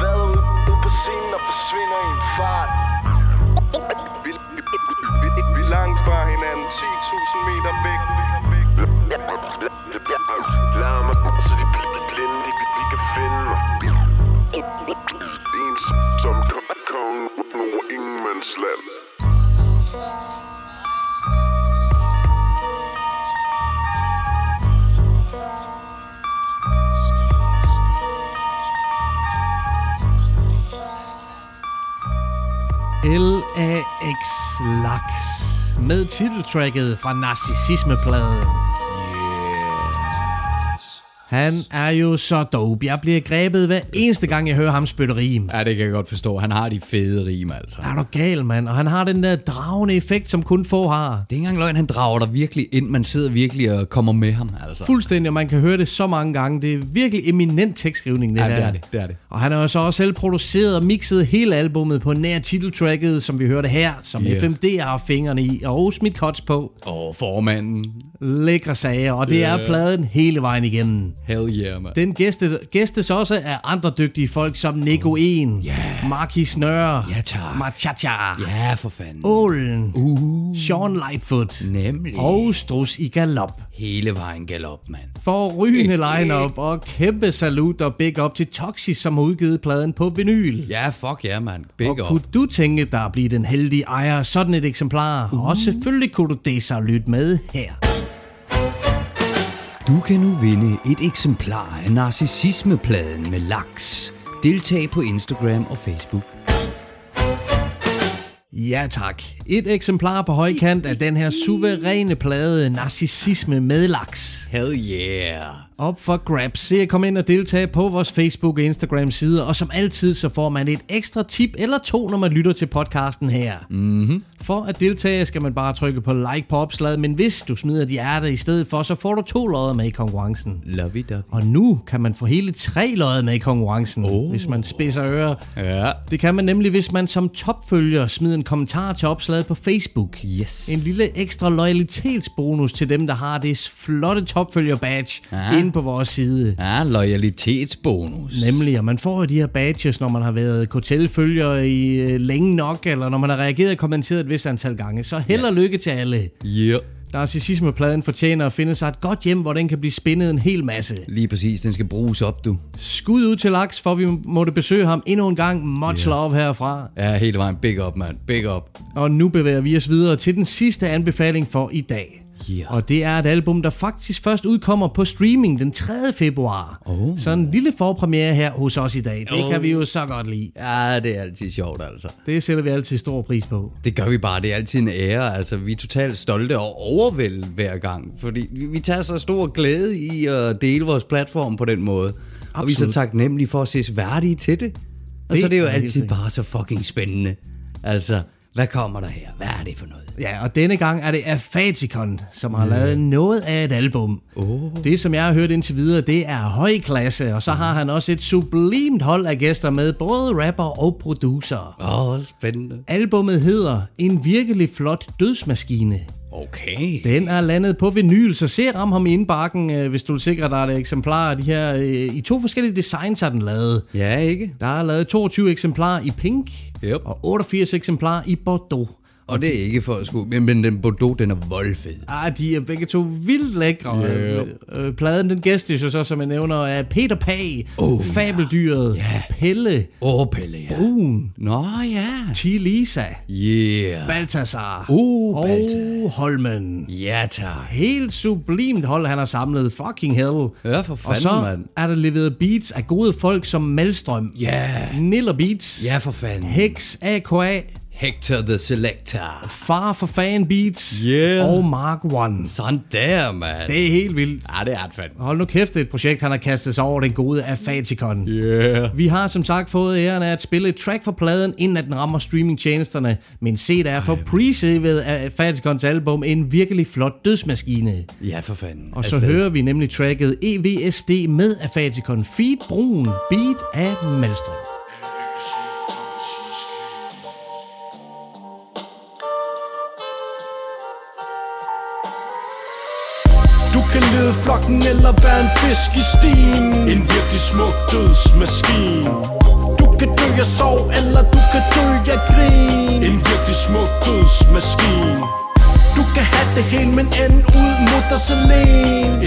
Hvad er ude på scenen og forsvinder i en fart 10.000 meter væk. Lad mig så de bliver blinde, de, de kan finde mig. En som kongen over ingenmandsland
L.A.X. Lux med titeltracket fra Narcissismepladen. Han er jo så dope. Jeg bliver grebet hver eneste gang, jeg hører ham spytte rim.
Ja, det kan jeg godt forstå. Han har de fede rim, altså.
Er du gal, mand? Og han har den der dragende effekt, som kun få har.
Det er ikke engang løgn, han drager dig virkelig ind. Man sidder virkelig og kommer med ham, altså.
Fuldstændig, og man kan høre det så mange gange. Det er virkelig eminent tekstskrivning, det
Ja, det er det, det er det.
Og han har jo så også selv produceret og mixet hele albummet på nær titeltracket, som vi hørte her, som
Yeah.
FMD har fingrene i, og smidt cuts på.
Og formanden.
Lækre sager, og det er
Yeah.
pladen hele vejen igennem.
Hell yeah, man.
Den gæste, gæstes også af andre dygtige folk som Nico En,
Yeah.
Marquis Nørre,
Ja, tak.
Machacha,
Ja, for fanden.
Ålen,
Uh,
Sean Lightfoot
nemlig.
og Strus i galop.
Hele vejen galop, mand.
For rygende line-up og kæmpe salut og big up til Toxis, som har udgivet pladen på vinyl.
Ja, fuck ja, yeah, man. Big
og
up.
kunne du tænke dig at blive den heldige ejer af sådan et eksemplar? Uh. Og selvfølgelig kunne du det så lytte med her.
Du kan nu vinde et eksemplar af Narcissismepladen med laks. Deltag på Instagram og Facebook.
Ja tak. Et eksemplar på højkant af den her suveræne plade Narcissisme med laks.
Hell yeah.
Op for grabs. Se at komme ind og deltage på vores Facebook og Instagram sider, og som altid så får man et ekstra tip eller to, når man lytter til podcasten her.
Mm-hmm.
For at deltage skal man bare trykke på like på opslaget, men hvis du smider de hjerte i stedet for, så får du to lodder med i konkurrencen.
Lovey dovey.
Og nu kan man få hele tre lodder med i konkurrencen, oh. hvis man spidser ører.
Ja.
Det kan man nemlig, hvis man som topfølger smider en kommentar til opslaget på Facebook.
Yes.
En lille ekstra loyalitetsbonus til dem, der har det flotte topfølger-badge
Ja.
inde på vores side.
Ja, loyalitetsbonus.
Nemlig, og man får jo de her badges, når man har været hotelfølger i øh, længe nok, eller når man har reageret og kommenteret et vist antal gange. Så held og lykke til alle.
Yeah.
Narcissismepladen fortjener at finde sig et godt hjem, hvor den kan blive spændet en hel masse.
Lige præcis, den skal bruges op, du.
Skud ud til Laks, for vi måtte besøge ham endnu en gang. Much
Ja.
love herfra.
Ja, hele vejen. Big up, mand. Big up.
Og nu bevæger vi os videre til den sidste anbefaling for i dag.
Yeah.
Og det er et album, der faktisk først udkommer på streaming den 3. februar. Oh. Så en lille forpremiere her hos os i dag. Det
Oh.
kan vi jo så godt lide.
Ja, det er altid sjovt, altså.
Det sætter vi altid stor pris på.
Det gør vi bare. Det er altid en ære. Altså, vi er totalt stolte og overvældet hver gang. Fordi vi, tager så stor glæde i at dele vores platform på den måde. Absolut. Og vi er så taknemmelige for at ses værdige til det. Og
Det
så er det jo altid bare så fucking spændende. Altså, hvad kommer der her? Hvad er det for noget?
Ja, og denne gang er det Afaticon, som har lavet noget af et album.
Oh.
Det, som jeg har hørt indtil videre, det er høj klasse, og så har han også et sublimt hold af gæster med, både rapper og producer.
Åh, oh, spændende.
Albummet hedder En virkelig flot dødsmaskine.
Okay.
Den er landet på vinyl, så se ram ham i indbakken, øh, hvis du vil sikre dig et eksemplar af de her. øh, I to forskellige designs har den lavet.
Ja, ikke?
Der er lavet 22 eksemplarer i pink,
Yep.
og 88 eksemplarer i Bordeaux.
Og det er ikke for at skulle... Men, men den Bordeaux, den er voldfed.
Ah, de er begge to vildt lækre.
Yep.
Øh, pladen, den gæstes jo så, som jeg nævner, af Peter Pag,
Oh,
Fabeldyret,
ja.
Pelle,
Åh, oh, Pelle, ja.
Brun,
Nå, ja.
T. Lisa,
Yeah.
Balthasar
Uh,
og
Balthasar.
Holmen.
Ja, tak.
Helt sublimt hold, han har samlet. Fucking hell.
Ja, for
Og
fanden,
så
mand.
er der leveret beats af gode folk som Malstrøm,
Ja.
Niller Beats,
Ja, for fanden.
Hex AKA,
Hector the Selector.
Far for Fan Beats
Yeah.
og Mark One.
Sådan der, mand.
Det er helt vildt.
Ja, det er det fandme.
Hold nu kæft, det er et projekt, han har kastet sig over den gode Afaticon.
Yeah.
Vi har som sagt fået æren af at spille et track fra pladen, inden at den rammer streamingtjenesterne. Men se der er for pre-savet af Afaticons album en virkelig flot dødsmaskine.
Ja, for fanden.
Og så hører vi nemlig tracket EVSD med Afaticon Feed Brun, beat af Malstrøm.
Lede flokken eller være en fisk i stien. En virkelig smuk dødsmaskine Du kan dø af sorg, eller du kan dø af grin. En virkelig smuk dødsmaskine Du kan have det hele, men ende ud mod dig selv.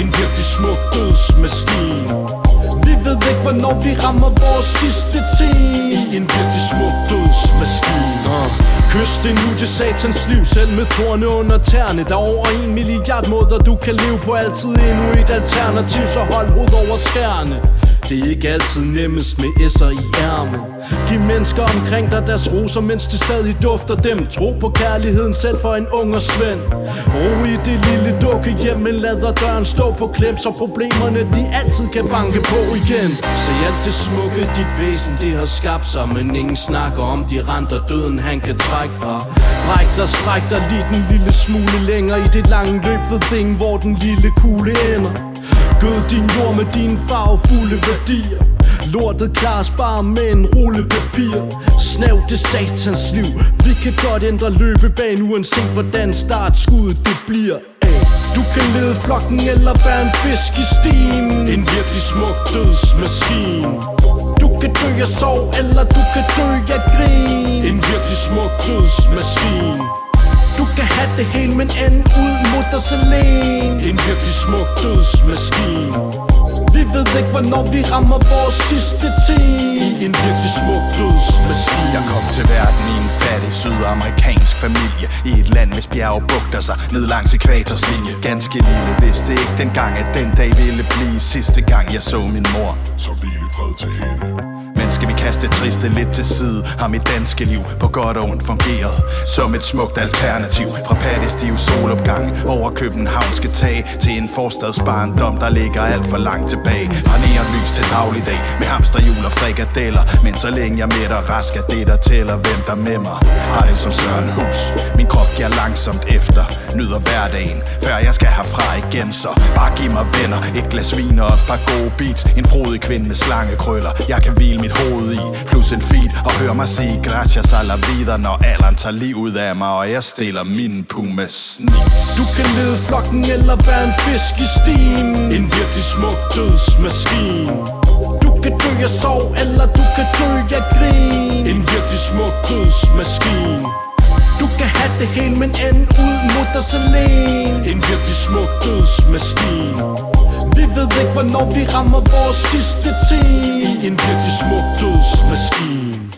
En virkelig smuk dødsmaskine Vi ved ikke, hvornår vi rammer vores sidste tid. I en virkelig smuk dødsmaskine. Uh. Kys det nu til satans liv Selv med torne under tæerne. Der er over en milliard måder du kan leve på. Altid endnu et alternativ Så hold hoved over skærne det er ikke altid nemmest med S'er i ærmet. Giv mennesker omkring dig deres roser Mens de stadig dufter dem. Tro på kærligheden selv for en ung og svend. Ro i det lille dukke hjem Men lader døren stå på klem Så problemerne de altid kan banke på igen. Se alt det smukke dit væsen det har skabt sig Men ingen snakker om de renter døden han kan trække fra. Bræk dig, stræk dig lige den lille smule længere I det lange løb ved ting hvor den lille kugle ender. Gød din jord med dine farvefulde værdier. Lortet klares bare med en rulle papir. Snav det satans liv. Vi kan godt ændre løbebanen Uanset hvordan startskuddet det bliver. Du kan lede flokken eller være en fisk i stien. En virkelig smuk dødsmaskine. Du kan dø af sorg eller du kan dø af grin. En virkelig smuk dødsmaskine du kan have det hele, men ende ud mod dig selv En virkelig smuk dødsmaskine. Vi ved ikke, hvornår vi rammer vores sidste tid. I en virkelig smuk dødsmaskine.
Jeg kom til verden i en fattig sydamerikansk familie. I et land, hvis bjerge bugter sig ned langs ekvatorslinje Ganske lille vidste ikke dengang, at den dag ville blive sidste gang jeg så min mor.
Så hvil i fred til hende.
Skal vi kaste det triste lidt til side? Har mit danske liv på godt og ondt fungeret? Som et smukt alternativ Fra pattestiv solopgang. Over københavnske tag Til en forstadsbarndom Der ligger alt for langt tilbage. Fra neonlys til dagligdag Med hamsterhjul og frikadeller. Men så længe jeg med dig rask er det der tæller Hvem der med mig Har det som Søren Hus. Min krop giver langsomt efter Nyder hverdagen Før jeg skal herfra igen. Så bare giv mig venner Et glas vin og et par gode beats. En frodig kvinde med slangekrøller. Jeg kan hvile mit hoved i. Plus en feed og hør mig sige Gracias a la vida Når alderen tager livet af mig Og jeg stiller min puma sneaks.
Du kan lede flokken eller være en fisk i stien. En virkelig smuk dødsmaskine Du kan dø af sorg eller du kan dø af grin. En virkelig smuk dødsmaskine Du kan have det hele, men ende ud mod
Ruddersalén
En virkelig smuk dødsmaskine
vi ved ikke, hvornår vi rammer vores sidste time
I en virkelig smuk dødsmaskine.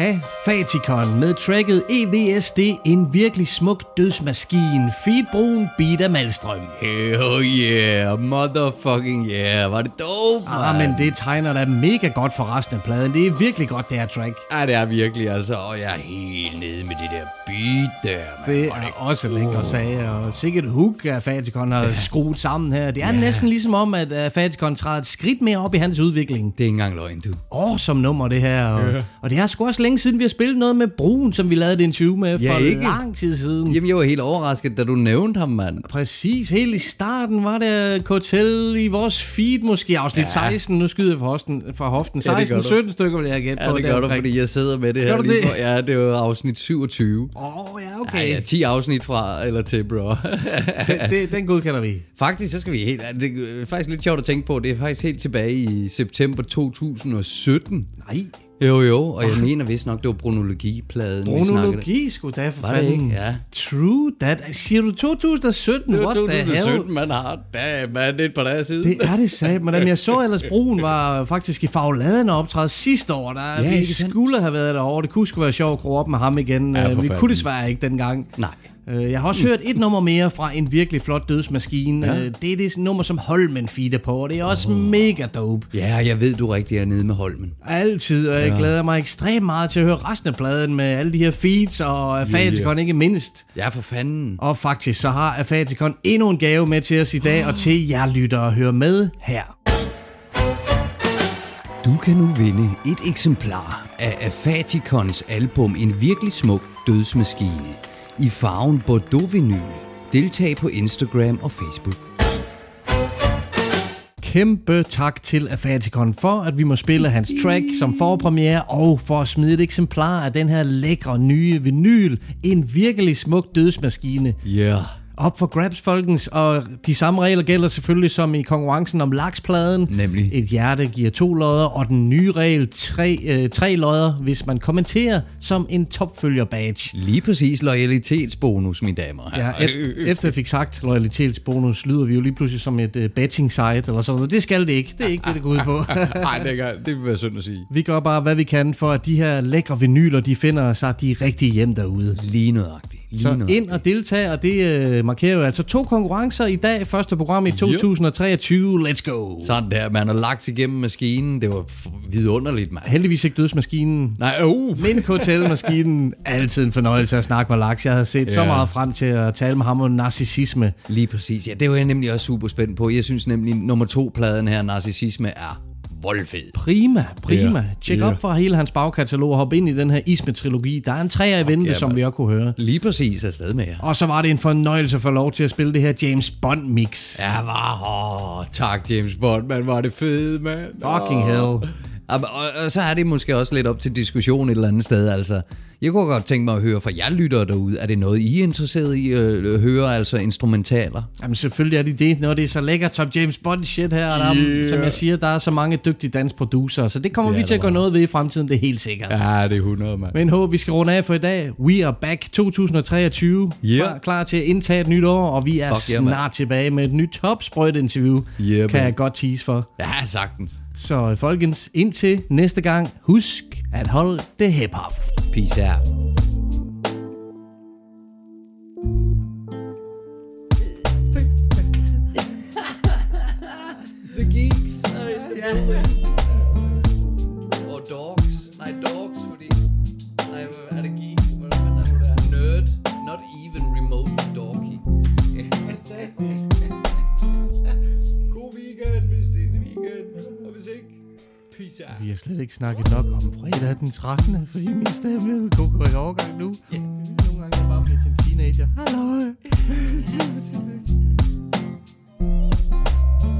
Af Faticon med tracket EVSD, en virkelig smuk dødsmaskine. Feed Brun, beat af Malstrøm.
Hell yeah, motherfucking yeah, var det dope,
Ah, men det tegner da mega godt for resten af pladen. Det er virkelig godt, det her track.
Ja, det er virkelig, altså, og jeg er helt nede med det der beat der, man.
Det er også lækre sager, og sikkert hook af Faticon har skruet sammen her. Det er næsten ligesom om, at uh, Faticon træder et skridt mere op i hans udvikling.
Det er ikke engang løgn, du.
Awesome nummer, det her. Og,
Ja.
og det er sgu også længe siden, vi har spillet noget med Brun, som vi lavede et interview med
Ja,
for
ikke?
lang tid siden.
Jamen, jeg var helt overrasket, da du nævnte ham, mand.
Præcis, helt i starten var det Kotel i vores feed, måske afsnit
Ja.
ja. 16. Nu skyder jeg fra hoften. Fra hoften.
Ja, det gør
16,
du.
17 stykker vil jeg gætte
Ja,
på.
det gør du, fordi jeg sidder med det her
Gør du
lige
det?
Ja, det var afsnit 27.
Åh, oh, ja, okay.
Ja, ja, 10 afsnit fra eller til, bro.
det, det, den godkender vi.
Faktisk, så skal vi helt... Det er faktisk lidt sjovt at tænke på. Det er faktisk helt tilbage i september 2017.
Nej.
Jo, jo, og jeg mener vist nok, det var Bronologi-pladen. vi snakkede.
Bronologi skulle da for
Var det
fanden.
ikke? Ja.
True that. Siger du 2017?
Det var
What the hell?
2017, man har. Da, man, det er et par dage siden.
Det er det sat, men jeg så ellers Brun var faktisk i Fagladen og optræde sidste år. Der,
Ja,
vi
ikke sandt?
skulle have været derovre. Det kunne sgu være sjovt at krue op med ham igen.
Ja,
Ja,
for
vi
fanden.
kunne desværre ikke dengang.
Nej.
Øh, Jeg har også hørt et nummer mere fra en virkelig flot dødsmaskine.
Ja.
Ja. Det er det nummer, som Holmen feeder på, og det er også oh. mega dope.
Ja, jeg ved, du rigtig er nede med Holmen.
Altid, og jeg
Ja.
glæder mig ekstremt meget til at høre resten af pladen med alle de her feeds og Afatikon ikke mindst.
Ja, for fanden.
Og faktisk så har Afatikon endnu en gave med til os i dag, og til jer lyttere høre med her.
Du kan nu vinde et eksemplar af Afatikons album En virkelig smuk dødsmaskine i farven Bordeaux vinyl. Deltag på Instagram og Facebook.
Kæmpe tak til Afatikon for, at vi må spille hans track som forpremiere, og for at smide et eksemplar af den her lækre nye vinyl. En virkelig smuk dødsmaskine.
Ja. Yeah.
Op for grabs, folkens, og de samme regler gælder selvfølgelig som i konkurrencen om lakspladen.
Nemlig.
Et hjerte giver to lodder, og den nye regel tre, øh, tre lodder, hvis man kommenterer som en topfølger badge.
Lige præcis loyalitetsbonus, mine damer.
Ja, efter, efter jeg fik sagt loyalitetsbonus, lyder vi jo lige pludselig som et uh, betting site eller sådan noget. Det skal det ikke. Det er ikke det, det går ud på.
Nej, det, kan, det vil være synd at sige.
vi gør bare, hvad vi kan, for at de her lækre vinyler, de finder sig de rigtige hjem derude.
Lige nøjagtigt. Lige
Så ind og deltage, og det øh, markerer jo altså to konkurrencer i dag. Første program i 2023. Let's go!
Sådan der, man har lagt igennem maskinen. Det var vidunderligt, mand.
Heldigvis ikke dødsmaskinen.
Nej, uh.
Men hotelmaskinen Altid en fornøjelse at snakke med Laks. Jeg havde set ja. så meget frem til at tale med ham om narcissisme.
Lige præcis. Ja, det var jeg nemlig også super spændt på. Jeg synes nemlig, nummer to pladen her, Narcissisme, er voldfed.
Prima, prima.
Ja.
Tjek
Ja.
op for hele hans bagkatalog og hop ind i den her Isme-trilogi. Der er en træer i vente,
Ja,
som vi også kunne høre.
Lige præcis afsted med jer.
Og så var det en fornøjelse at få lov til at spille det her James Bond-mix.
Ja, var åh, tak James Bond, man var det fede, mand.
Fucking hell.
Og, og, og så er det måske også lidt op til diskussion et eller andet sted, altså. Jeg kunne godt tænke mig at høre fra jer lyttere derude, er det noget, I er interesseret i at øh, høre, altså instrumentaler?
Jamen selvfølgelig er det det, når det er så lækkert som James Bond shit her. Og der, yeah.
Yeah.
Som jeg siger, der er så mange dygtige dansproducer, så det kommer
Det
vi til at gøre noget ved i fremtiden, det er helt sikkert.
Ja, det er 100, mand.
Men håber, vi skal runde af for i dag. We are back 2023.
Yeah.
Klar, klar til at indtage et nyt år, og vi er
Fuck yeah,
snart tilbage med et nyt topsprøjt-interview.
Yeah,
kan
man.
jeg godt tease for.
Ja, sagtens.
Så folkens, indtil næste gang, husk at holde det hip-hop.
Peace out. The geeks. Og
vi har slet ikke snakket nok om fredag den 13. Fordi min stemme er ved at gå i overgang nu. Ja, det nogle gange, jeg bare bliver til en teenager. Hallo!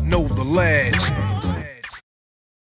Know the lads.